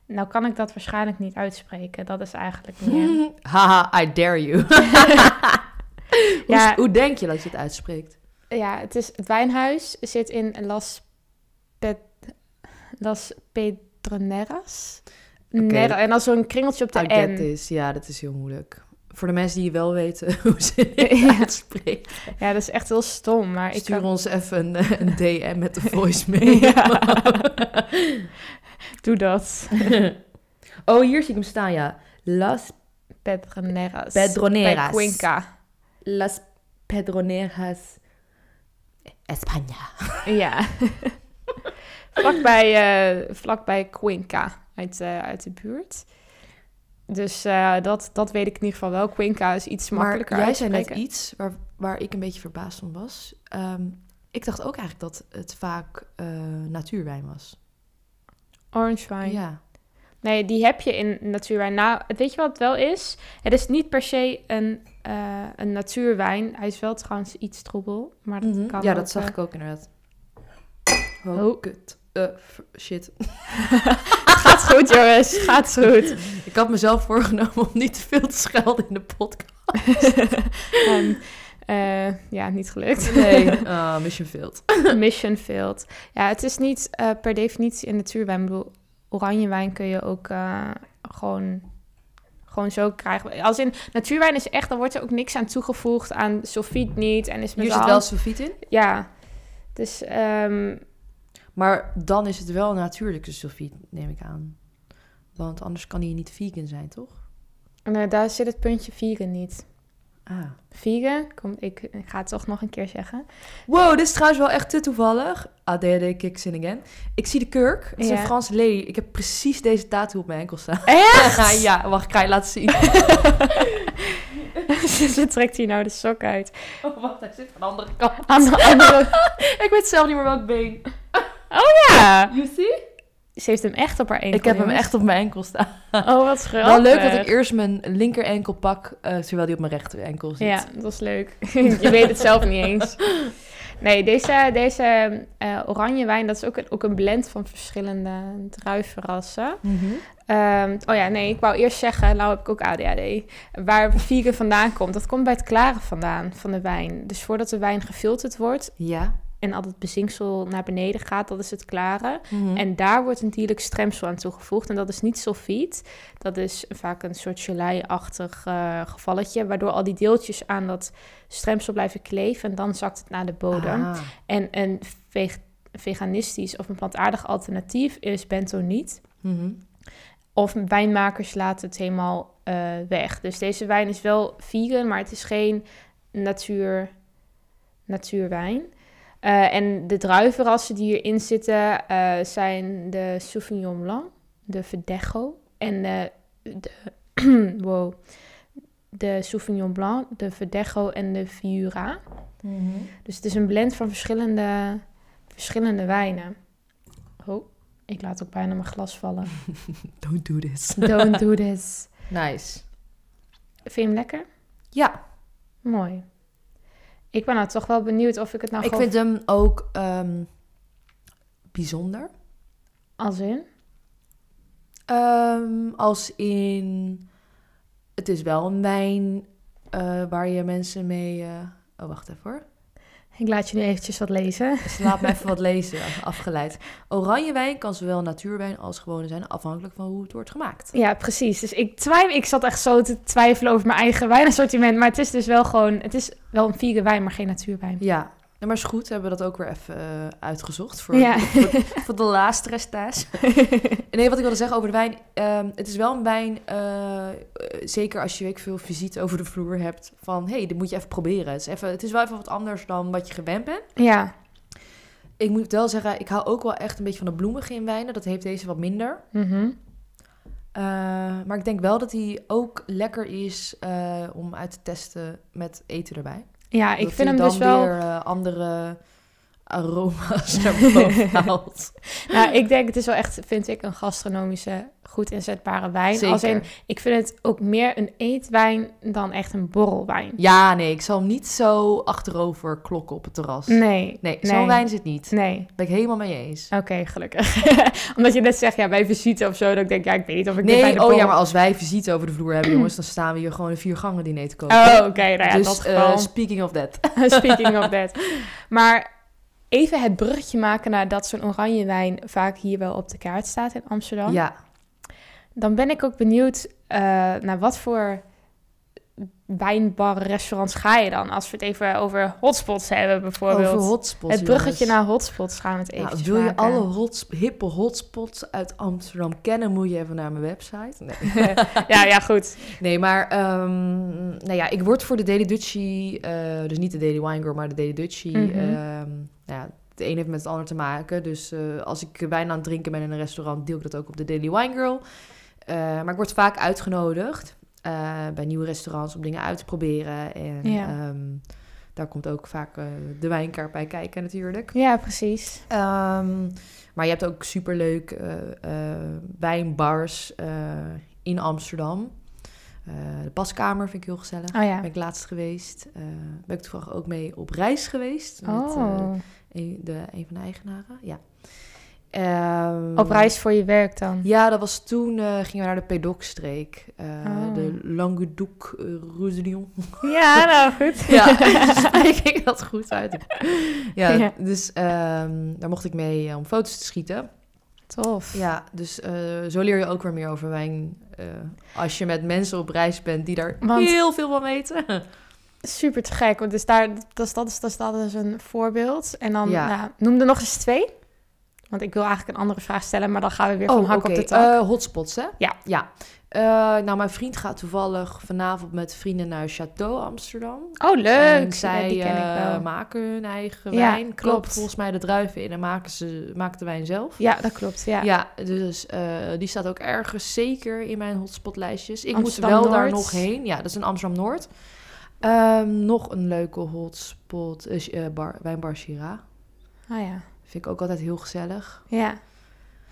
[SPEAKER 2] nou kan ik dat waarschijnlijk niet uitspreken. Dat is eigenlijk meer...
[SPEAKER 3] Haha, I dare you.
[SPEAKER 2] Ja.
[SPEAKER 3] hoe, hoe denk je dat je het uitspreekt?
[SPEAKER 2] ja, het, is, het wijnhuis zit in Las, Pet, Las Pedroneras. Nera- en dan zo'n kringeltje op de
[SPEAKER 3] I
[SPEAKER 2] N.
[SPEAKER 3] this. Ja, dat is heel moeilijk. Voor de mensen die wel weten hoe ze het
[SPEAKER 2] Ja.
[SPEAKER 3] uitspreken.
[SPEAKER 2] Ja, dat is echt heel stom. Maar ik
[SPEAKER 3] Stuur
[SPEAKER 2] kan...
[SPEAKER 3] ons even een, een DM met de voice mee.
[SPEAKER 2] Ja. Doe dat.
[SPEAKER 3] oh, hier zie ik hem staan, ja. Las,
[SPEAKER 2] Pedroneras.
[SPEAKER 3] Pedroneras.
[SPEAKER 2] Cuenca.
[SPEAKER 3] Las Pedroneras España.
[SPEAKER 2] Ja. vlakbij, eh vlakbij Cuenca uit, eh, uit de buurt. Dus eh, dat, dat weet ik in ieder geval wel. Cuenca is iets
[SPEAKER 3] Maar
[SPEAKER 2] makkelijker
[SPEAKER 3] jij zei net iets waar, waar ik een beetje verbaasd van was. Ehm, ik dacht ook eigenlijk dat het vaak natuurwijn was.
[SPEAKER 2] Orange wine.
[SPEAKER 3] Ja.
[SPEAKER 2] Nee, die heb je in natuurwijn. Nou, weet je wat het wel is? Het is niet per se een, eh, een natuurwijn. Hij is wel trouwens iets troebel. Maar dat kan
[SPEAKER 3] ja,
[SPEAKER 2] ook,
[SPEAKER 3] dat zag
[SPEAKER 2] eh,
[SPEAKER 3] ik ook inderdaad. Oh,
[SPEAKER 2] Oh.
[SPEAKER 3] kut. Eh, shit.
[SPEAKER 2] Gaat goed, jongens. Gaat goed.
[SPEAKER 3] Ik had mezelf voorgenomen om niet te veel te schelden in de podcast.
[SPEAKER 2] Ehm, eh, ja, niet gelukt.
[SPEAKER 3] Nee, ah, mission failed.
[SPEAKER 2] Mission failed. Ja, het is niet eh, per definitie een natuurwijn. Ik bedoel, oranje wijn kun je ook eh, gewoon, gewoon zo krijgen. Als in natuurwijn is echt, dan wordt er ook niks aan toegevoegd aan sulfiet niet. En is met
[SPEAKER 3] Hier zit wel sulfiet in.
[SPEAKER 2] Ja, dus ehm,
[SPEAKER 3] Maar dan is het wel natuurlijke sulfiet, neem ik aan. Want anders kan hij niet vegan zijn, toch?
[SPEAKER 2] nou, daar zit het puntje vegan niet.
[SPEAKER 3] Ah.
[SPEAKER 2] Vegan, kom, ik, ik ga het toch nog een keer zeggen.
[SPEAKER 3] Wow, dit is trouwens wel echt te toevallig. ADD kicks in again. Ik zie de kurk. Het is een Franse lady. Ik heb precies deze tattoo op mijn enkel staan.
[SPEAKER 2] Echt?
[SPEAKER 3] ja, wacht, ga je laten zien.
[SPEAKER 2] Ze trekt hier nou de sok uit.
[SPEAKER 3] Oh, wacht, hij zit van de andere kant.
[SPEAKER 2] Aan de andere...
[SPEAKER 3] ik weet zelf niet meer welk been.
[SPEAKER 2] Ja!
[SPEAKER 3] You see?
[SPEAKER 2] Ze heeft hem echt op haar enkel.
[SPEAKER 3] Ik heb hem echt op mijn enkel staan.
[SPEAKER 2] Oh, wat grappig.
[SPEAKER 3] Wel leuk dat ik eerst mijn linker enkel pak, eh, terwijl die op mijn rechter enkel zit.
[SPEAKER 2] Ja, dat is leuk. je weet het zelf niet eens. Nee, deze, deze eh, oranje wijn, dat is ook een, ook een blend van verschillende druivenrassen.
[SPEAKER 3] Mhm.
[SPEAKER 2] Ehm, oh ja, nee, ik wou eerst zeggen, nou heb ik ook ADHD. Waar vegan vandaan komt, dat komt bij het klaren vandaan van de wijn. Dus voordat de wijn gefilterd wordt
[SPEAKER 3] Ja.
[SPEAKER 2] En al het bezinksel naar beneden gaat, dat is het klaren.
[SPEAKER 3] Mhm.
[SPEAKER 2] En daar wordt een dierlijk stremsel aan toegevoegd. En dat is niet sulfiet. Dat is vaak een soort gelei-achtig eh, gevalletje. Waardoor al die deeltjes aan dat stremsel blijven kleven. En dan zakt het naar de bodem.
[SPEAKER 3] Ah.
[SPEAKER 2] En een veg- veganistisch of een plantaardig alternatief is bentoniet.
[SPEAKER 3] Mhm.
[SPEAKER 2] Of wijnmakers laten het helemaal eh, weg. Dus deze wijn is wel vegan, maar het is geen natuur, natuurwijn. Eh, en de druivenrassen die hierin zitten eh, zijn de Sauvignon Blanc, de Verdecho en de, de, wow, de Sauvignon Blanc, de Verdecho en de Viura.
[SPEAKER 3] Mhm.
[SPEAKER 2] Dus het is een blend van verschillende, verschillende wijnen. Oh, ik laat ook bijna mijn glas vallen.
[SPEAKER 3] Don't do this.
[SPEAKER 2] Don't do this.
[SPEAKER 3] Nice.
[SPEAKER 2] Vind je hem lekker?
[SPEAKER 3] Ja,
[SPEAKER 2] Mooi. Ik ben nou toch wel benieuwd of ik het nou
[SPEAKER 3] ik
[SPEAKER 2] gewoon...
[SPEAKER 3] vind hem ook ehm, bijzonder.
[SPEAKER 2] Als in?
[SPEAKER 3] Ehm, als in... Het is wel een wijn eh, waar je mensen mee... eh, Oh, wacht even hoor.
[SPEAKER 2] Ik laat je nu eventjes wat lezen.
[SPEAKER 3] Dus laat me even wat lezen, afgeleid. Oranje wijn kan zowel natuurwijn als gewone zijn, afhankelijk van hoe het wordt gemaakt.
[SPEAKER 2] Ja, precies. Dus ik, twijfel, ik zat echt zo te twijfelen over mijn eigen wijnassortiment. Maar het is dus wel gewoon... Het is wel een vegan wijn, maar geen natuurwijn.
[SPEAKER 3] Ja, Ja, maar is goed, hebben we dat ook weer even eh, uitgezocht voor,
[SPEAKER 2] Ja.
[SPEAKER 3] voor, voor de laatste restaas. nee, wat ik wilde zeggen over de wijn. ehm, het is wel een wijn, eh, zeker als je weet veel visite over de vloer hebt, van hé, hey, dit moet je even proberen. Het is, even, het is wel even wat anders dan wat je gewend bent.
[SPEAKER 2] Ja.
[SPEAKER 3] Ik moet wel zeggen, ik hou ook wel echt een beetje van de bloemige in wijnen. Dat heeft deze wat minder.
[SPEAKER 2] Mhm.
[SPEAKER 3] Eh, maar ik denk wel dat hij ook lekker is om uit te testen met eten erbij.
[SPEAKER 2] Ja, ik
[SPEAKER 3] Dat
[SPEAKER 2] vind hem dus
[SPEAKER 3] dan
[SPEAKER 2] wel...
[SPEAKER 3] weer eh, andere aroma's naar boven haalt.
[SPEAKER 2] Nou, ik denk, het is wel echt, vind ik, een gastronomische, goed inzetbare wijn.
[SPEAKER 3] Zeker.
[SPEAKER 2] Als in, ik vind het ook meer een eetwijn dan echt een borrelwijn.
[SPEAKER 3] Ja, nee, ik zal hem niet zo achterover klokken op het terras.
[SPEAKER 2] Nee.
[SPEAKER 3] Nee,
[SPEAKER 2] nee.
[SPEAKER 3] zo'n wijn is het niet.
[SPEAKER 2] Nee.
[SPEAKER 3] Ben ik helemaal mee eens.
[SPEAKER 2] Oké, gelukkig. Omdat je net zegt, ja, bij visite of zo, dat ik denk, ja, ik weet niet of ik dit bij
[SPEAKER 3] Nee,
[SPEAKER 2] de
[SPEAKER 3] oh ja, maar als wij visite over de vloer hebben, jongens, dan staan we hier gewoon een vier gangen diner te kopen.
[SPEAKER 2] Oh, oké, nou ja,
[SPEAKER 3] dus
[SPEAKER 2] dat geval.
[SPEAKER 3] speaking of that.
[SPEAKER 2] Speaking of that. Maar even het bruggetje maken naar dat zo'n oranje wijn vaak hier wel op de kaart staat in Amsterdam.
[SPEAKER 3] Ja,
[SPEAKER 2] Dan ben ik ook benieuwd eh, naar wat voor wijnbar, restaurants ga je dan? Als we het even over hotspots hebben bijvoorbeeld.
[SPEAKER 3] over hotspots.
[SPEAKER 2] het bruggetje
[SPEAKER 3] jongens.
[SPEAKER 2] naar hotspots gaan we het even
[SPEAKER 3] Nou, wil je
[SPEAKER 2] maken.
[SPEAKER 3] alle hots, hippe hotspots uit Amsterdam kennen, moet je even naar mijn website. Nee,
[SPEAKER 2] ja, ja, goed.
[SPEAKER 3] nee maar ehm, nou ja, ik word voor de Daily Dutchie, eh, dus niet de Daily Wine Girl, maar de Daily Dutchie. Ehm, nou ja, het een heeft met het ander te maken. Dus eh, als ik wijn aan het drinken ben in een restaurant, deel ik dat ook op de Daily Wine Girl. Eh, maar ik word vaak uitgenodigd eh, bij nieuwe restaurants om dingen uit te proberen. En
[SPEAKER 2] Ja.
[SPEAKER 3] ehm, daar komt ook vaak eh, de wijnkaart bij kijken natuurlijk.
[SPEAKER 2] Ja, precies.
[SPEAKER 3] Ehm, maar je hebt ook superleuk eh wijnbars in Amsterdam. De Paskamer vind ik heel gezellig.
[SPEAKER 2] Oh ja.
[SPEAKER 3] Ben ik laatst geweest. Ben ik toevallig ook mee op reis geweest. Met
[SPEAKER 2] Oh.
[SPEAKER 3] een, de, een van de eigenaren. Ja. Ehm,
[SPEAKER 2] Op reis voor je werk dan?
[SPEAKER 3] Ja, dat was toen eh, gingen we naar de Pedocstreek. eh
[SPEAKER 2] Oh.
[SPEAKER 3] De Languedoc uh, Roussillon.
[SPEAKER 2] Ja, nou goed.
[SPEAKER 3] Ja, spreek ik dat goed uit. Ja,
[SPEAKER 2] Ja.
[SPEAKER 3] dus ehm, daar mocht ik mee eh, om foto's te schieten.
[SPEAKER 2] Tof.
[SPEAKER 3] Ja, dus eh, zo leer je ook weer meer over wijn. eh, als je met mensen op reis bent die daar
[SPEAKER 2] Want-
[SPEAKER 3] heel veel van weten.
[SPEAKER 2] Super te gek. Want dus daar, dat, is, dat, is, dat is dat is een voorbeeld. En dan
[SPEAKER 3] Ja.
[SPEAKER 2] nou, noem er nog eens twee. Want ik wil eigenlijk een andere vraag stellen, maar dan gaan we weer van hak op de tak.
[SPEAKER 3] Eh, hotspots, hè?
[SPEAKER 2] Ja.
[SPEAKER 3] ja. Eh, nou, mijn vriend gaat toevallig vanavond met vrienden naar Château Amsterdam.
[SPEAKER 2] oh, leuk.
[SPEAKER 3] En
[SPEAKER 2] Ja,
[SPEAKER 3] zij
[SPEAKER 2] die ken ik
[SPEAKER 3] eh, maken hun eigen
[SPEAKER 2] Ja,
[SPEAKER 3] wijn. Klopt.
[SPEAKER 2] klopt.
[SPEAKER 3] Volgens mij de druiven in en maken ze maken de wijn zelf.
[SPEAKER 2] Ja, dat klopt. Ja.
[SPEAKER 3] Ja, dus die staat ook ergens zeker in mijn hotspotlijstjes. Ik
[SPEAKER 2] Amsterdam
[SPEAKER 3] moet wel daar nog heen. Ja, dat is in Amsterdam-Noord. Ehm, nog een leuke hotspot, is bar, wijnbar Shira.
[SPEAKER 2] Oh ja.
[SPEAKER 3] Vind ik ook altijd heel gezellig.
[SPEAKER 2] Ja.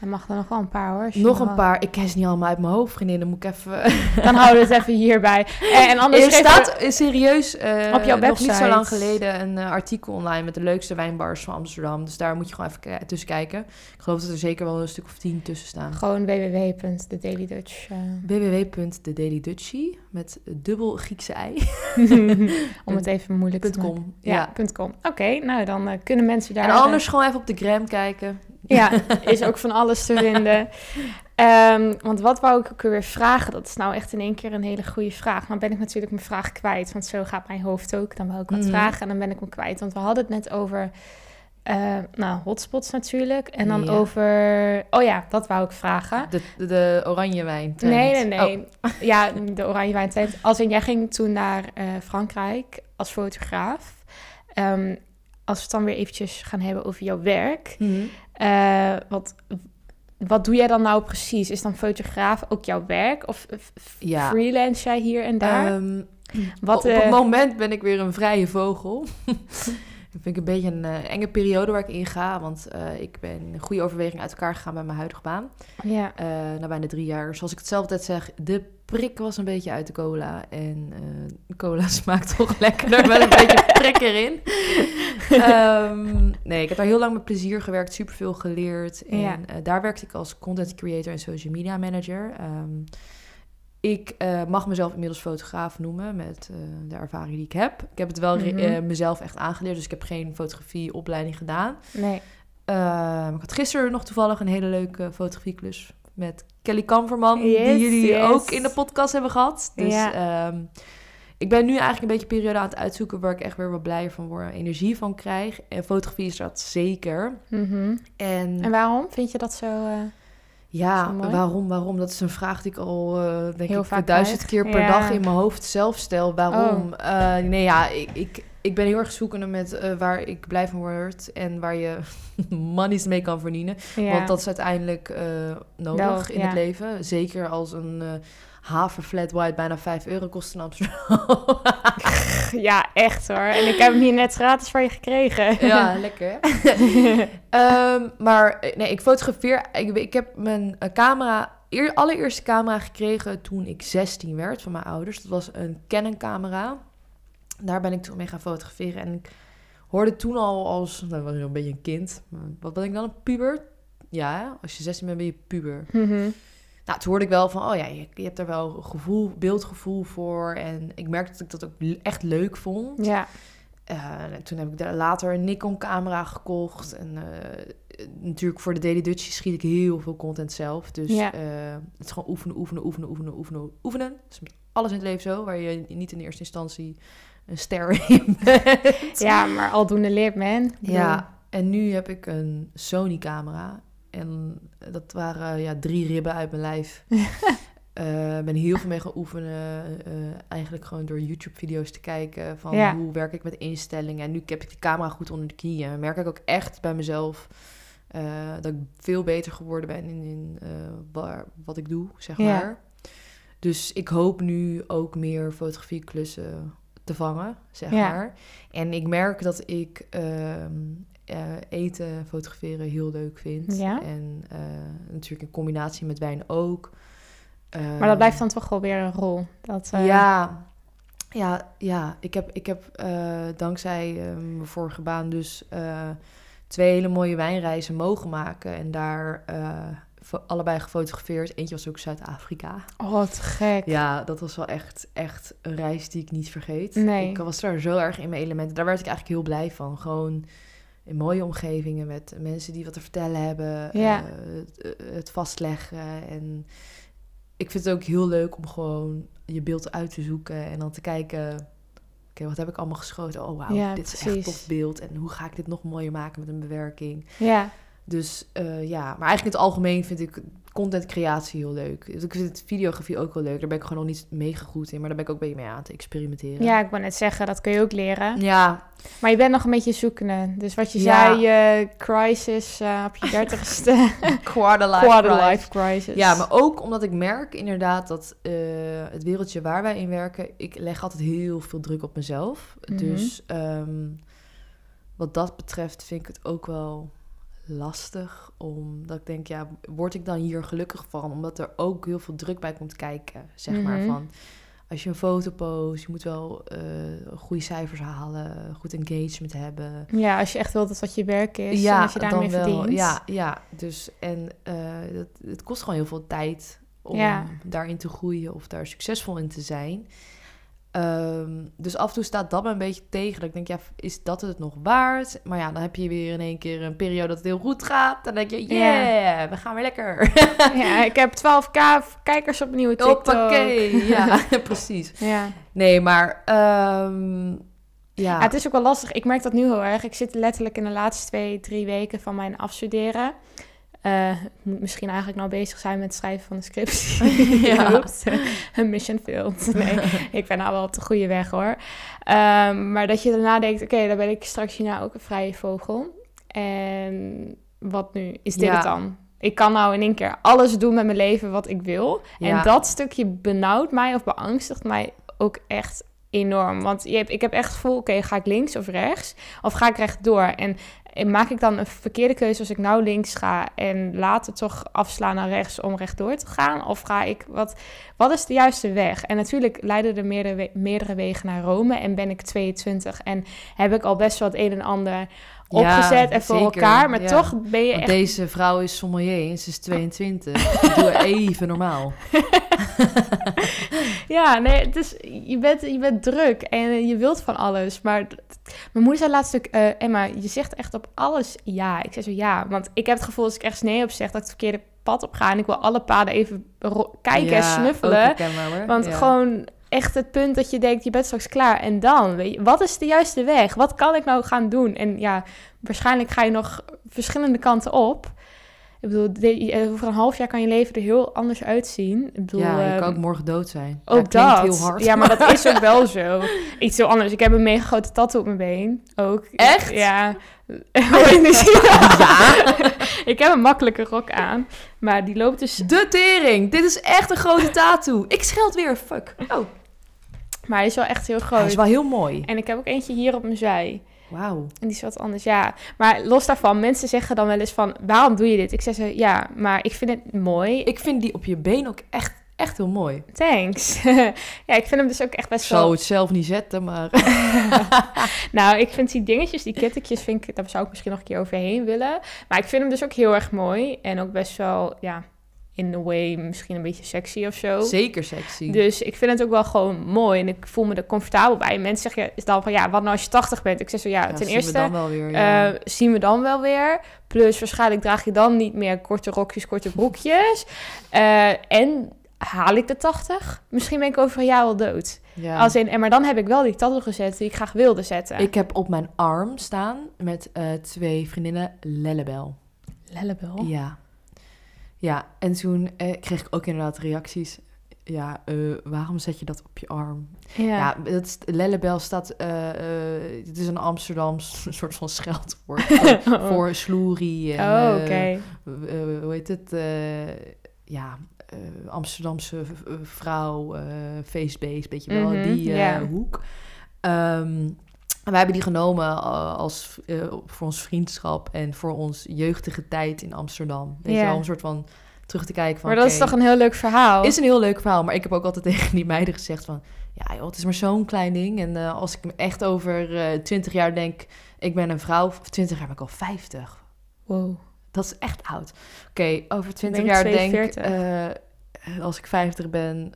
[SPEAKER 2] Er mag er nog wel een paar hoor.
[SPEAKER 3] Nog een
[SPEAKER 2] wel-
[SPEAKER 3] paar, ik ken ze niet allemaal uit mijn hoofd, vriendin. Dan moet ik even...
[SPEAKER 2] Dan houden we het even hierbij. En, en anders
[SPEAKER 3] er staat
[SPEAKER 2] we-
[SPEAKER 3] eh, serieus eh,
[SPEAKER 2] Op jouw
[SPEAKER 3] nog niet zo lang geleden een eh, artikel online met de leukste wijnbars van Amsterdam. Dus daar moet je gewoon even tussen kijken. Ik geloof dat er zeker wel een stuk of tien tussen staan.
[SPEAKER 2] gewoon www.thedailydutch. eh,
[SPEAKER 3] www.thedailydutchie met dubbel Griekse ei.
[SPEAKER 2] om het even moeilijk te maken.
[SPEAKER 3] .com.
[SPEAKER 2] Ja,
[SPEAKER 3] Ja.
[SPEAKER 2] .com. Oké, nou dan eh, kunnen mensen daar...
[SPEAKER 3] En
[SPEAKER 2] eh,
[SPEAKER 3] anders gewoon even op de gram kijken.
[SPEAKER 2] Ja, is ook van alles te vinden. Ehm, want wat wou ik ook weer vragen? Dat is nou echt in één keer een hele goede vraag. Maar ben ik natuurlijk mijn vraag kwijt. Want zo gaat mijn hoofd ook. Dan wou ik wat
[SPEAKER 3] Mhm.
[SPEAKER 2] vragen en dan ben ik hem kwijt. Want we hadden het net over... eh, nou, hotspots natuurlijk. En dan
[SPEAKER 3] Ja.
[SPEAKER 2] over... Oh ja, dat wou ik vragen.
[SPEAKER 3] De, de, de oranje wijn.
[SPEAKER 2] Nee, nee, nee.
[SPEAKER 3] Oh,
[SPEAKER 2] Ja, de oranje wijn. Als in, jij ging toen naar eh, Frankrijk als fotograaf. Ehm, als we het dan weer eventjes gaan hebben over jouw werk.
[SPEAKER 3] mhm.
[SPEAKER 2] Eh, wat, wat doe jij dan nou precies? Is dan fotograaf ook jouw werk? Of
[SPEAKER 3] Ja.
[SPEAKER 2] freelance jij hier en daar?
[SPEAKER 3] Ehm,
[SPEAKER 2] wat,
[SPEAKER 3] op het
[SPEAKER 2] eh,
[SPEAKER 3] moment ben ik weer een vrije vogel. vind ik een beetje een eh, enge periode waar ik in ga. Want eh, ik ben in goede overweging uit elkaar gegaan bij mijn huidige baan.
[SPEAKER 2] Ja.
[SPEAKER 3] Eh, na bijna drie jaar. Zoals ik het zelf altijd zeg, de prik was een beetje uit de cola. En cola smaakt toch lekkerder met een beetje prik erin. Ehm, nee, ik heb daar heel lang met plezier gewerkt, superveel geleerd. En
[SPEAKER 2] Ja.
[SPEAKER 3] daar werkte ik als content creator en social media manager. Ehm, ik eh, mag mezelf inmiddels fotograaf noemen met eh, de ervaring die ik heb. Ik heb het wel
[SPEAKER 2] Mhm.
[SPEAKER 3] eh, mezelf echt aangeleerd, dus ik heb geen fotografieopleiding gedaan.
[SPEAKER 2] Nee.
[SPEAKER 3] Ik had gisteren nog toevallig een hele leuke fotografieklus met Kelly Kamverman,
[SPEAKER 2] Yes,
[SPEAKER 3] die jullie
[SPEAKER 2] yes.
[SPEAKER 3] ook in de podcast hebben gehad. Dus
[SPEAKER 2] Ja.
[SPEAKER 3] ehm, ik ben nu eigenlijk een beetje een periode aan het uitzoeken waar ik echt weer wat blijer van word, energie van krijg. En fotografie is dat zeker.
[SPEAKER 2] Mhm.
[SPEAKER 3] En,
[SPEAKER 2] En waarom vind je dat zo...
[SPEAKER 3] ja, waarom, waarom? Dat is een vraag die ik al, eh, denk
[SPEAKER 2] Heel
[SPEAKER 3] ik,
[SPEAKER 2] vaak
[SPEAKER 3] duizend
[SPEAKER 2] krijg.
[SPEAKER 3] keer per
[SPEAKER 2] Ja.
[SPEAKER 3] dag in mijn hoofd zelf stel. Waarom?
[SPEAKER 2] Oh.
[SPEAKER 3] Eh, nee, ja, ik, ik, ik ben heel erg zoekende met eh, waar ik blij van word en waar je money's mee kan verdienen.
[SPEAKER 2] ja.
[SPEAKER 3] Want dat is uiteindelijk nodig
[SPEAKER 2] Wel,
[SPEAKER 3] in
[SPEAKER 2] ja.
[SPEAKER 3] het leven. Zeker als een haven flat white bijna 5 euro kost in Amsterdam.
[SPEAKER 2] Ja, echt hoor. En ik heb hem hier net gratis voor je gekregen.
[SPEAKER 3] ja, lekker. Ehm, maar eh, nee, ik fotografeer. Ik, ik heb mijn eh, camera, eer, allereerste camera gekregen toen ik 16 werd van mijn ouders. Dat was een Canon camera. Daar ben ik toen mee gaan fotograferen. En ik hoorde toen al als, nou, was ik een beetje een kind. Maar Wat ben ik dan, een puber? Ja, als je 16 bent ben je puber.
[SPEAKER 2] Mhm.
[SPEAKER 3] Nou, toen hoorde ik wel van, oh ja, je, je hebt er wel gevoel, beeldgevoel voor. En ik merkte dat ik dat ook echt leuk vond.
[SPEAKER 2] Ja.
[SPEAKER 3] Eh, toen heb ik daar later een Nikon-camera gekocht. En eh, natuurlijk voor de Daily Dutchie schiet ik heel veel content zelf. Dus
[SPEAKER 2] Ja.
[SPEAKER 3] eh, het is gewoon oefenen, oefenen, oefenen, oefenen, oefenen, oefenen. Dat is met alles in het leven zo, waar je niet in eerste instantie een ster in bent.
[SPEAKER 2] ja, maar aldoende leert bedoel,
[SPEAKER 3] Ja, en nu heb ik een Sony-camera. En dat waren ja, drie ribben uit mijn lijf. Ik ben heel veel mee gaan oefenen. eh, eigenlijk gewoon door YouTube-video's te kijken. Van
[SPEAKER 2] Ja.
[SPEAKER 3] hoe werk ik met instellingen. En nu heb ik de camera goed onder de knieën. En merk ik ook echt bij mezelf eh, dat ik veel beter geworden ben in, in waar, wat ik doe, zeg
[SPEAKER 2] Ja.
[SPEAKER 3] maar. Dus ik hoop nu ook meer fotografieklussen te vangen, zeg
[SPEAKER 2] Ja.
[SPEAKER 3] maar. En ik merk dat ik ehm, eh, eten, fotograferen heel leuk vind.
[SPEAKER 2] Ja.
[SPEAKER 3] En eh, natuurlijk in combinatie met wijn ook.
[SPEAKER 2] Maar dat blijft dan toch wel weer een rol. Dat, eh,
[SPEAKER 3] Ja, ja, ja. Ik heb, ik heb dankzij eh, mijn vorige baan dus twee hele mooie wijnreizen mogen maken. En daar allebei gefotografeerd. Eentje was ook Zuid-Afrika.
[SPEAKER 2] Oh, te gek.
[SPEAKER 3] Ja, dat was wel echt, echt een reis die ik niet vergeet.
[SPEAKER 2] Nee.
[SPEAKER 3] Ik was daar zo erg in mijn elementen. Daar werd ik eigenlijk heel blij van. Gewoon in mooie omgevingen met mensen die wat te vertellen hebben.
[SPEAKER 2] Ja.
[SPEAKER 3] eh, het, het vastleggen. En ik vind het ook heel leuk om gewoon je beeld uit te zoeken en dan te kijken. Oké, wat heb ik allemaal geschoten? Oh, wauw,
[SPEAKER 2] Ja,
[SPEAKER 3] dit is echt tof beeld. En hoe ga ik dit nog mooier maken met een bewerking?
[SPEAKER 2] Ja.
[SPEAKER 3] Dus eh, ja, maar eigenlijk in het algemeen vind ik content creatie heel leuk. Ik vind videografie ook wel leuk. Daar ben ik gewoon nog niet mega goed in, maar daar ben ik ook een beetje mee aan te experimenteren.
[SPEAKER 2] ja, ik wou net zeggen, dat kun je ook leren.
[SPEAKER 3] Ja,
[SPEAKER 2] Maar je bent nog een beetje zoekende. Dus wat je
[SPEAKER 3] Ja.
[SPEAKER 2] zei, je crisis eh, op je dertigste.
[SPEAKER 3] quarter life
[SPEAKER 2] Quarter
[SPEAKER 3] crisis.
[SPEAKER 2] life crisis.
[SPEAKER 3] Ja, maar ook omdat ik merk inderdaad dat eh, het wereldje waar wij in werken, ik leg altijd heel veel druk op mezelf.
[SPEAKER 2] Mhm.
[SPEAKER 3] Dus ehm, wat dat betreft vind ik het ook wel lastig. Omdat ik denk, ja, word ik dan hier gelukkig van? Omdat er ook heel veel druk bij komt kijken, zeg maar.
[SPEAKER 2] Mhm.
[SPEAKER 3] Van, als je een foto post, je moet wel eh, goede cijfers halen, goed engagement hebben.
[SPEAKER 2] Ja, als je echt wilt dat wat je werk is. en als je daarmee
[SPEAKER 3] dan wel.
[SPEAKER 2] verdient.
[SPEAKER 3] Ja, ja, dus en eh, dat, het kost gewoon heel veel tijd om
[SPEAKER 2] Ja.
[SPEAKER 3] daarin te groeien of daar succesvol in te zijn. Ehm, dus af en toe staat dat me een beetje tegen. Dat ik denk, ja, is dat het nog waard? Maar ja, dan heb je weer in één keer een periode dat het heel goed gaat. Dan denk je, yeah, we gaan weer lekker.
[SPEAKER 2] Ja, ik heb 12k kijkers op nieuwe TikTok.
[SPEAKER 3] Hoppakee. Ja, precies.
[SPEAKER 2] Ja.
[SPEAKER 3] Nee, maar ehm, ja.
[SPEAKER 2] Ja, het is ook wel lastig. Ik merk dat nu heel erg. Ik zit letterlijk in de laatste twee, drie weken van mijn afstuderen. Eh, ik moet misschien eigenlijk nou bezig zijn met het schrijven van een script.
[SPEAKER 3] Ja.
[SPEAKER 2] Een mission failed. Nee, ik ben nou wel op de goede weg hoor. Ehm, maar dat je daarna denkt, oké, dan ben ik straks hierna ook een vrije vogel. En wat nu? Is dit
[SPEAKER 3] Ja.
[SPEAKER 2] het dan? Ik kan nou in één keer alles doen met mijn leven wat ik wil.
[SPEAKER 3] Ja.
[SPEAKER 2] En dat stukje benauwt mij of beangstigt mij ook echt enorm. Want je hebt, ik heb echt het gevoel, oké, ga ik links of rechts? Of ga ik rechtdoor? En, en maak ik dan een verkeerde keuze als ik nou links ga en later toch afslaan naar rechts om rechtdoor te gaan? Of ga ik, wat, wat is de juiste weg? En natuurlijk leiden er meerdere, we- meerdere wegen naar Rome en ben ik 22 en heb ik al best wel het een en ander opgezet en voor
[SPEAKER 3] zeker,
[SPEAKER 2] elkaar. Maar
[SPEAKER 3] ja.
[SPEAKER 2] toch ben je
[SPEAKER 3] Want
[SPEAKER 2] echt
[SPEAKER 3] deze vrouw is sommelier en ze is 22. Doe even normaal.
[SPEAKER 2] Ja, nee, het is, je, bent, je bent druk en je wilt van alles. Maar mijn moeder zei laatst ook, eh, Emma, je zegt echt op alles ja. Ik zei zo ja, want ik heb het gevoel als ik ergens nee op zeg, dat ik het verkeerde pad op ga. En ik wil alle paden even kijken en
[SPEAKER 3] Ja,
[SPEAKER 2] snuffelen.
[SPEAKER 3] herkenbaar, hoor.
[SPEAKER 2] Want
[SPEAKER 3] Ja.
[SPEAKER 2] gewoon echt het punt dat je denkt, je bent straks klaar. En dan, weet je, wat is de juiste weg? Wat kan ik nou gaan doen? En ja, waarschijnlijk ga je nog verschillende kanten op. Ik bedoel, eh, over een half jaar kan je leven er heel anders uitzien. Ik bedoel,
[SPEAKER 3] Ja, je
[SPEAKER 2] ehm,
[SPEAKER 3] kan ook morgen dood zijn.
[SPEAKER 2] ook
[SPEAKER 3] ja,
[SPEAKER 2] dat.
[SPEAKER 3] heel hard.
[SPEAKER 2] Ja, maar dat is ook wel zo. Iets heel anders. Ik heb een mega grote tattoo op mijn been. Ook.
[SPEAKER 3] Echt?
[SPEAKER 2] Ja. Zien?
[SPEAKER 3] Ja.
[SPEAKER 2] ik heb een makkelijke rok aan. Maar die loopt dus...
[SPEAKER 3] De tering. Dit is echt een grote tattoo. Ik scheld weer. Fuck. Oh.
[SPEAKER 2] Maar hij is wel echt heel
[SPEAKER 3] Hij
[SPEAKER 2] groot.
[SPEAKER 3] is wel heel mooi.
[SPEAKER 2] En ik heb ook eentje hier op mijn zij.
[SPEAKER 3] Wauw.
[SPEAKER 2] En die is wat anders, ja. Maar los daarvan, mensen zeggen dan wel eens van... Waarom doe je dit? Ik zeg zo, ja, maar ik vind het mooi.
[SPEAKER 3] Ik vind die op je been ook echt, echt heel mooi.
[SPEAKER 2] Thanks. ja, ik vind hem dus ook echt
[SPEAKER 3] Ik
[SPEAKER 2] best
[SPEAKER 3] zou
[SPEAKER 2] wel...
[SPEAKER 3] het zelf niet zetten, maar...
[SPEAKER 2] Nou, ik vind die dingetjes, die kittekjes, vind ik, daar zou ik misschien nog een keer overheen willen. Maar ik vind hem dus ook heel erg mooi. En ook best wel, ja, in a way misschien een beetje sexy of zo.
[SPEAKER 3] Zeker sexy.
[SPEAKER 2] Dus ik vind het ook wel gewoon mooi en ik voel me er comfortabel bij. Mensen zeggen is dan van, ja, wat nou als je 80 bent? Ik zeg zo, ja,
[SPEAKER 3] Ja,
[SPEAKER 2] ten
[SPEAKER 3] zien we
[SPEAKER 2] eerste...
[SPEAKER 3] dan wel weer, ja.
[SPEAKER 2] eh, zien we dan wel weer. Plus waarschijnlijk draag je dan niet meer korte rokjes, korte broekjes. Eh, en haal ik de 80? Misschien ben ik over een jaar wel dood.
[SPEAKER 3] ja.
[SPEAKER 2] Als in, en maar dan heb ik wel die tattoo gezet die ik graag wilde zetten.
[SPEAKER 3] Ik heb op mijn arm staan met eh, twee vriendinnen Lellebel.
[SPEAKER 2] Lellebel.
[SPEAKER 3] Ja. Ja, en toen eh, kreeg ik ook inderdaad reacties. Ja, eh, waarom zet je dat op je arm?
[SPEAKER 2] Ja.
[SPEAKER 3] Ja, dat is, Lellebel staat... eh eh, het is een Amsterdams soort van scheldwoord voor, voor sloerie. En,
[SPEAKER 2] oh, oké.
[SPEAKER 3] hoe heet het? ja, Amsterdamse vrouw, eh feestbeest, weet je wel,
[SPEAKER 2] Mhm,
[SPEAKER 3] die hoek. Ehm, en wij hebben die genomen eh, als, eh, voor ons vriendschap en voor ons jeugdige tijd in Amsterdam. Weet je wel, om een soort van terug te kijken van...
[SPEAKER 2] Maar dat is toch een heel leuk verhaal?
[SPEAKER 3] is een heel leuk verhaal, maar ik heb ook altijd tegen die meiden gezegd van... Ja joh, het is maar zo'n klein ding. En eh, als ik me echt over 20 jaar denk, ik ben een vrouw, of 20 jaar ben ik al 50.
[SPEAKER 2] Wow.
[SPEAKER 3] Dat is echt oud. Oké, over 20
[SPEAKER 2] ben
[SPEAKER 3] jaar
[SPEAKER 2] 42.
[SPEAKER 3] denk als ik 50 ben,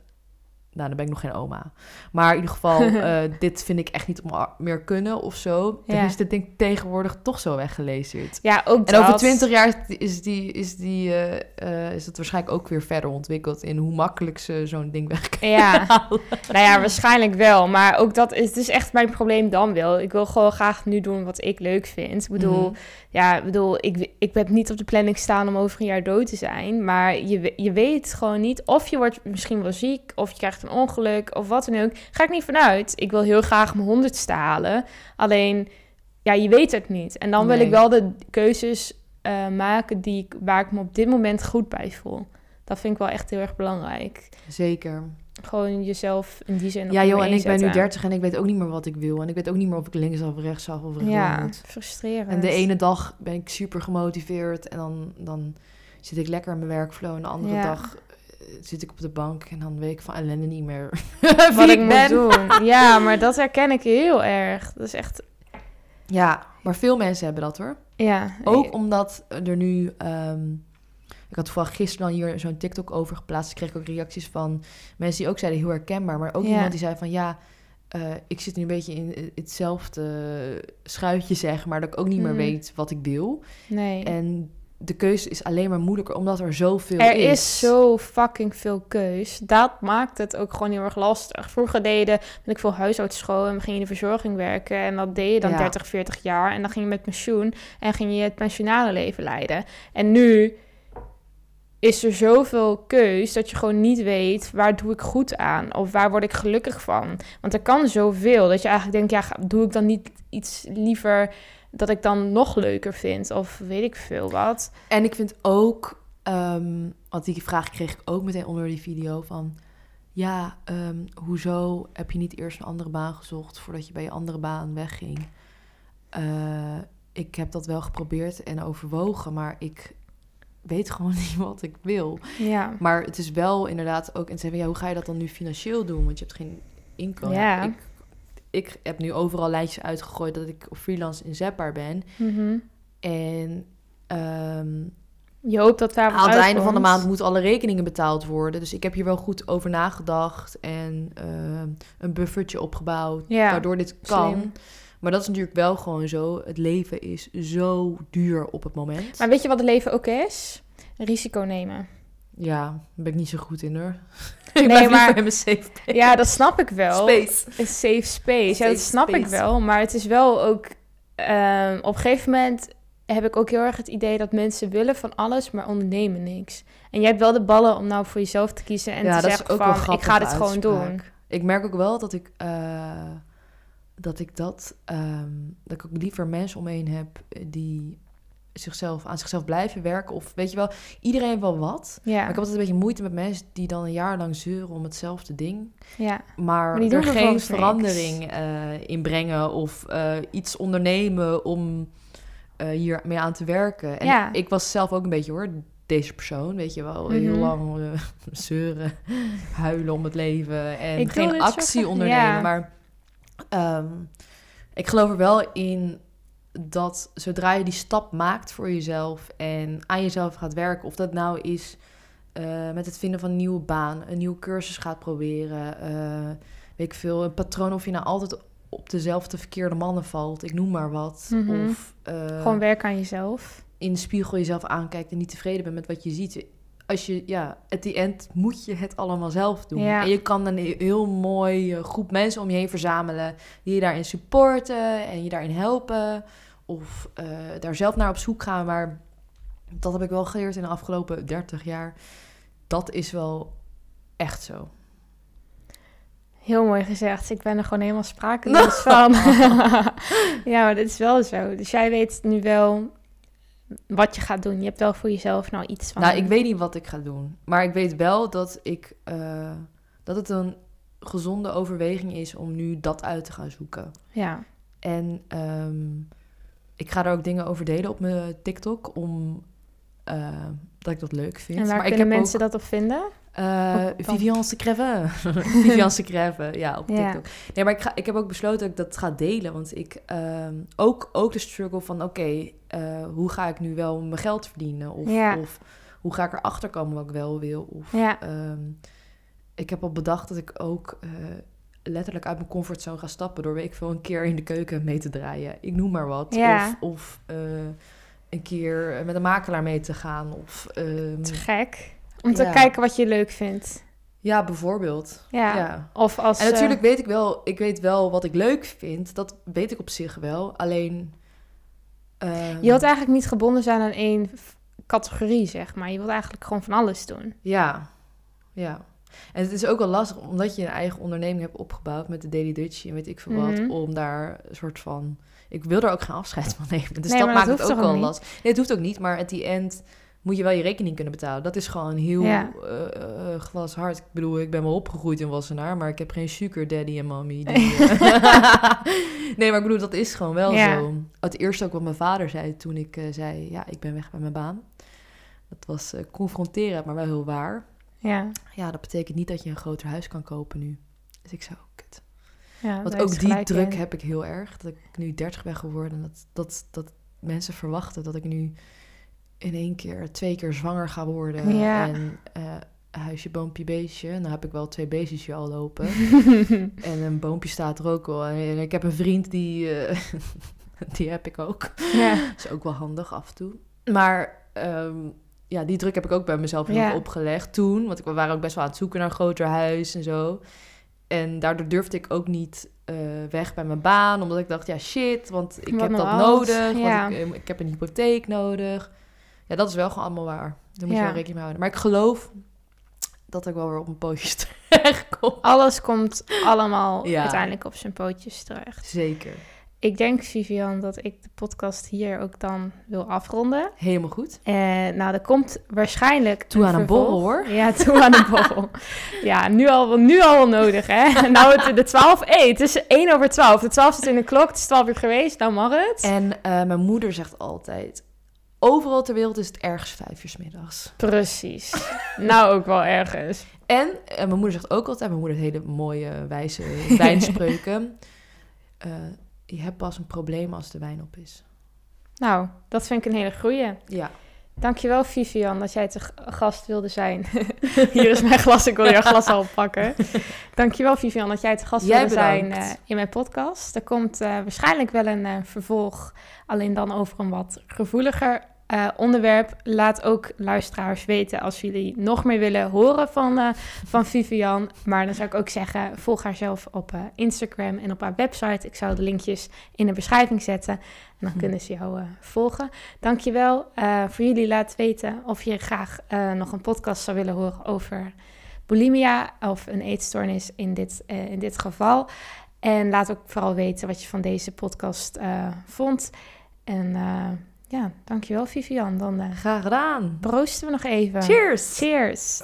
[SPEAKER 3] nou dan ben ik nog geen oma. Maar in ieder geval, eh, dit vind ik echt niet meer kunnen of zo. Dan
[SPEAKER 2] Ja.
[SPEAKER 3] is dit denk ik tegenwoordig toch zo weggelezeerd.
[SPEAKER 2] Ja, ook
[SPEAKER 3] En over
[SPEAKER 2] dat.
[SPEAKER 3] 20 jaar is, die, is, die, eh, eh, is het waarschijnlijk ook weer verder ontwikkeld in hoe makkelijk ze zo'n ding weg kunnen
[SPEAKER 2] Ja,
[SPEAKER 3] halen.
[SPEAKER 2] nou ja, waarschijnlijk wel. Maar ook dat is, het is echt mijn probleem dan wel. Ik wil gewoon graag nu doen wat ik leuk vind. Ik bedoel,
[SPEAKER 3] Mhm.
[SPEAKER 2] ja, ik bedoel, ik, ik heb niet op de planning staan om over een jaar dood te zijn. Maar je, je weet gewoon niet of je wordt misschien wel ziek, of je krijgt een ongeluk, of wat dan ook. Ga ik niet vanuit. Ik wil heel graag mijn honderdste halen. Alleen, ja, je weet het niet. En dan wil ik wel de keuzes eh, maken die ik, waar ik me op dit moment goed bij voel. Dat vind ik wel echt heel erg belangrijk.
[SPEAKER 3] Zeker.
[SPEAKER 2] Gewoon jezelf in die zin op
[SPEAKER 3] Ja joh, en ik ben nu
[SPEAKER 2] zetten.
[SPEAKER 3] 30 en ik weet ook niet meer wat ik wil. En ik weet ook niet meer of ik links of rechts af of rechtdoor
[SPEAKER 2] Ja,
[SPEAKER 3] moet.
[SPEAKER 2] frustrerend.
[SPEAKER 3] En de ene dag ben ik super gemotiveerd en dan, dan zit ik lekker in mijn workflow. En de andere
[SPEAKER 2] Ja.
[SPEAKER 3] dag zit ik op de bank en dan weet ik van ellende niet meer
[SPEAKER 2] wat ik
[SPEAKER 3] ik
[SPEAKER 2] moet doen. Ja, maar dat herken ik heel erg. Dat is echt,
[SPEAKER 3] Ja, maar veel mensen hebben dat hoor.
[SPEAKER 2] ja.
[SPEAKER 3] Ook omdat er nu... ehm, ik had toevallig gisteren dan hier zo'n TikTok over geplaatst. Ik kreeg ook reacties van mensen die ook zeiden heel herkenbaar. Maar ook
[SPEAKER 2] Ja.
[SPEAKER 3] iemand die zei van ja, eh, ik zit nu een beetje in hetzelfde schuitje zeg maar. Dat ik ook niet meer
[SPEAKER 2] Mhm.
[SPEAKER 3] weet wat ik wil.
[SPEAKER 2] Nee.
[SPEAKER 3] En de keuze is alleen maar moeilijker omdat er zoveel
[SPEAKER 2] er
[SPEAKER 3] is.
[SPEAKER 2] is zo fucking veel keus. Dat maakt het ook gewoon heel erg lastig. Vroeger deden ben ik veel huishoudschool en ging je in de verzorging werken. En dat deed je dan
[SPEAKER 3] Ja.
[SPEAKER 2] 30, 40 jaar. En dan ging je met pensioen en ging je het pensionale leven leiden. En nu is er zoveel keus dat je gewoon niet weet waar doe ik goed aan of waar word ik gelukkig van. Want er kan zoveel dat je eigenlijk denkt, ja, doe ik dan niet iets liever dat ik dan nog leuker vind of weet ik veel wat.
[SPEAKER 3] En ik vind ook, ehm want die vraag kreeg ik ook meteen onder die video van... ja, ehm, hoezo heb je niet eerst een andere baan gezocht voordat je bij je andere baan wegging? Eh, ik heb dat wel geprobeerd en overwogen, maar ik weet gewoon niet wat ik wil.
[SPEAKER 2] Ja.
[SPEAKER 3] Maar het is wel inderdaad ook... En ze hebben, ja, hoe ga je dat dan nu financieel doen? Want je hebt geen inkomen.
[SPEAKER 2] Ja.
[SPEAKER 3] Ik, ik heb nu overal lijntjes uitgegooid dat ik freelance inzetbaar ben.
[SPEAKER 2] Mhm.
[SPEAKER 3] En ehm,
[SPEAKER 2] Je hoopt dat daar
[SPEAKER 3] aan het einde van de
[SPEAKER 2] uitkomt.
[SPEAKER 3] maand moeten alle rekeningen betaald worden. Dus ik heb hier wel goed over nagedacht en ehm, een buffertje opgebouwd,
[SPEAKER 2] Ja,
[SPEAKER 3] waardoor dit kan.
[SPEAKER 2] slim.
[SPEAKER 3] Maar dat is natuurlijk wel gewoon zo. Het leven is zo duur op het moment.
[SPEAKER 2] Maar weet je wat het leven ook is? Risico nemen.
[SPEAKER 3] Ja, daar ben ik niet zo goed in hoor. ik
[SPEAKER 2] Nee, maar-
[SPEAKER 3] mijn safe space.
[SPEAKER 2] Ja, dat snap ik wel.
[SPEAKER 3] Space.
[SPEAKER 2] Een safe space. ja, dat snap ik wel. Maar het is wel ook... ehm, op een gegeven moment heb ik ook heel erg het idee dat mensen willen van alles, maar ondernemen niks. En jij hebt wel de ballen om nou voor jezelf te kiezen en
[SPEAKER 3] ja,
[SPEAKER 2] te zeggen van,
[SPEAKER 3] een
[SPEAKER 2] ik ga dit gewoon doen.
[SPEAKER 3] Ik merk ook wel dat ik, eh, dat ik dat, ehm, dat ik ook liever mensen om me heen heb die zichzelf, aan zichzelf blijven werken. Of weet je wel, iedereen heeft wel wat.
[SPEAKER 2] Ja,
[SPEAKER 3] Maar ik heb altijd een beetje moeite met mensen die dan een jaar lang zeuren om hetzelfde ding.
[SPEAKER 2] ja.
[SPEAKER 3] Maar,
[SPEAKER 2] Maar die doen
[SPEAKER 3] er geen verandering eh in brengen of eh, iets ondernemen om eh hier mee aan te werken. En
[SPEAKER 2] Ja.
[SPEAKER 3] ik was zelf ook een beetje hoor, deze persoon, weet je wel, heel
[SPEAKER 2] Mhm.
[SPEAKER 3] lang zeuren, huilen om het leven en
[SPEAKER 2] Ik
[SPEAKER 3] geen actie ondernemen.
[SPEAKER 2] ja.
[SPEAKER 3] Maar ehm, ik geloof er wel in dat zodra je die stap maakt voor jezelf en aan jezelf gaat werken, of dat nou is eh, met het vinden van een nieuwe baan, een nieuwe cursus gaat proberen, eh, weet ik veel, een patroon of je nou altijd op dezelfde verkeerde mannen valt, ik noem maar wat.
[SPEAKER 2] Mhm.
[SPEAKER 3] Of eh,
[SPEAKER 2] Gewoon werken aan jezelf.
[SPEAKER 3] in de spiegel jezelf aankijkt en niet tevreden bent met wat je ziet. Als je, ja, at the end moet je het allemaal zelf doen.
[SPEAKER 2] Ja.
[SPEAKER 3] En je kan een he- heel mooi eh, groep mensen om je heen verzamelen die je daarin supporten en je daarin helpen. Of eh, daar zelf naar op zoek gaan. Maar dat heb ik wel geleerd in de afgelopen 30 jaar. Dat is wel echt zo.
[SPEAKER 2] Heel mooi gezegd. Ik ben er gewoon helemaal sprakeloos van. ja, maar dit is wel zo. Dus jij weet nu wel wat je gaat doen. Je hebt wel voor jezelf nou iets van...
[SPEAKER 3] Nou, ik weet niet wat ik ga doen. Maar ik weet wel dat, ik, eh, dat het een gezonde overweging is om nu dat uit te gaan zoeken.
[SPEAKER 2] Ja,
[SPEAKER 3] En ehm, ik ga er ook dingen over delen op mijn TikTok om eh, dat ik dat leuk vind.
[SPEAKER 2] en waar
[SPEAKER 3] maar ik
[SPEAKER 2] kunnen
[SPEAKER 3] heb
[SPEAKER 2] mensen
[SPEAKER 3] ook,
[SPEAKER 2] dat op vinden?
[SPEAKER 3] Eh,
[SPEAKER 2] dan-
[SPEAKER 3] Vivian Secreve. Vivian Secreve, ja, op
[SPEAKER 2] Ja.
[SPEAKER 3] TikTok. Nee, maar ik, ga, ik heb ook besloten dat ik dat ga delen. Want ik ehm, ook, ook de struggle van, oké, eh, hoe ga ik nu wel mijn geld verdienen? Of,
[SPEAKER 2] Ja.
[SPEAKER 3] of hoe ga ik erachter komen wat ik wel wil? Of,
[SPEAKER 2] Ja.
[SPEAKER 3] ehm, ik heb al bedacht dat ik ook eh, letterlijk uit mijn comfortzone ga stappen... door weet ik veel een keer in de keuken mee te draaien. Ik noem maar wat.
[SPEAKER 2] Ja.
[SPEAKER 3] Of, of een keer met een makelaar mee te gaan. Of, ehm,
[SPEAKER 2] Te gek. Om te
[SPEAKER 3] Ja.
[SPEAKER 2] kijken wat je leuk vindt.
[SPEAKER 3] ja, bijvoorbeeld.
[SPEAKER 2] Ja.
[SPEAKER 3] ja.
[SPEAKER 2] Of als...
[SPEAKER 3] En natuurlijk
[SPEAKER 2] eh,
[SPEAKER 3] weet ik wel, ik weet wel wat ik leuk vind. Dat weet ik op zich wel. Alleen. ehm,
[SPEAKER 2] je wilt eigenlijk niet gebonden zijn aan één categorie, zeg maar. Je wilt eigenlijk gewoon van alles doen.
[SPEAKER 3] Ja, ja. En het is ook wel lastig, omdat je een eigen onderneming hebt opgebouwd met de Daily Dutch en weet ik veel wat,
[SPEAKER 2] Mhm.
[SPEAKER 3] om daar een soort van... Ik wil er ook geen afscheid van nemen, dus
[SPEAKER 2] Nee,
[SPEAKER 3] dat maakt het ook wel lastig. Nee, het hoeft ook niet, maar at the end moet je wel je rekening kunnen betalen. Dat is gewoon heel
[SPEAKER 2] Ja.
[SPEAKER 3] eh, glashard. Ik bedoel, ik ben wel opgegroeid in Wassenaar, maar ik heb geen sugar daddy en mommy. Die, eh, nee, maar ik bedoel, dat is gewoon wel
[SPEAKER 2] Ja.
[SPEAKER 3] zo. Het eerste ook wat mijn vader zei toen ik zei, ja, ik ben weg bij mijn baan. Dat was confronterend, maar wel heel waar.
[SPEAKER 2] Ja.
[SPEAKER 3] Ja, dat betekent niet dat je een groter huis kan kopen nu. Dus ik zo, kut.
[SPEAKER 2] ja
[SPEAKER 3] Want ook die druk
[SPEAKER 2] in.
[SPEAKER 3] heb ik heel erg. Dat ik nu 30 ben geworden. en Dat, dat, dat mensen verwachten dat ik nu in één keer twee keer zwanger ga worden.
[SPEAKER 2] Ja.
[SPEAKER 3] En eh, huisje, boompje, beestje. Nou heb ik wel twee beestjes al lopen. en een boompje staat er ook al. En ik heb een vriend die... eh, die heb ik ook.
[SPEAKER 2] ja.
[SPEAKER 3] Is ook wel handig af en toe. Maar ehm, ja, die druk heb ik ook bij mezelf
[SPEAKER 2] Ja.
[SPEAKER 3] opgelegd toen. Want we waren ook best wel aan het zoeken naar een groter huis en zo. En daardoor durfde ik ook niet eh, weg bij mijn baan. Omdat ik dacht, ja shit, want ik
[SPEAKER 2] Wat
[SPEAKER 3] heb dat nodig.
[SPEAKER 2] Ja.
[SPEAKER 3] Want ik, ik heb een hypotheek nodig. Ja, dat is wel gewoon allemaal waar. Daar moet je wel rekening mee houden. Maar ik geloof dat ik wel weer op mijn pootjes terecht kom.
[SPEAKER 2] Alles komt allemaal
[SPEAKER 3] Ja.
[SPEAKER 2] uiteindelijk op zijn pootjes terecht.
[SPEAKER 3] Zeker.
[SPEAKER 2] ik denk, Vivian, dat ik de podcast hier ook dan wil afronden.
[SPEAKER 3] Helemaal goed.
[SPEAKER 2] En nou, er komt waarschijnlijk...
[SPEAKER 3] Toe aan een borrel, hoor.
[SPEAKER 2] Ja, toe aan een borrel. ja, nu al, nu al wel nodig, hè? Nou, het, de 12... Hé, het is 1 over 12. De 12 zit in de klok, het is 12 uur geweest, nou mag het.
[SPEAKER 3] En eh, mijn moeder zegt altijd... Overal ter wereld is het ergens vijf uur 's middags.
[SPEAKER 2] Precies. nou, ook wel ergens.
[SPEAKER 3] En mijn moeder zegt ook altijd... Mijn moeder heeft hele mooie, wijze wijnspreuken. Eh, je hebt pas een probleem als de wijn op is.
[SPEAKER 2] Nou, dat vind ik een hele goeie.
[SPEAKER 3] Ja.
[SPEAKER 2] Dankjewel, Vivian, dat jij te gast wilde zijn. Hier is mijn glas, ik wil jouw glas al pakken. Dankjewel, Vivian, dat jij te gast
[SPEAKER 3] Jij
[SPEAKER 2] wilde zijn eh, in mijn podcast. Er komt eh, waarschijnlijk wel een vervolg, alleen dan over een wat gevoeliger eh, onderwerp. Laat ook luisteraars weten als jullie nog meer willen horen van, eh, van Vivian. Maar dan zou ik ook zeggen, volg haar zelf op eh, Instagram en op haar website. Ik zou de linkjes in de beschrijving zetten. En dan
[SPEAKER 3] Hm.
[SPEAKER 2] kunnen ze jou volgen. Dankjewel voor jullie. Laat weten of je graag nog een podcast zou willen horen over bulimia of een eetstoornis in dit, in dit geval. En laat ook vooral weten wat je van deze podcast vond. En ja, dankjewel Vivian. Dan eh,
[SPEAKER 3] Graag gedaan.
[SPEAKER 2] proosten we nog even.
[SPEAKER 3] Cheers!
[SPEAKER 2] Cheers!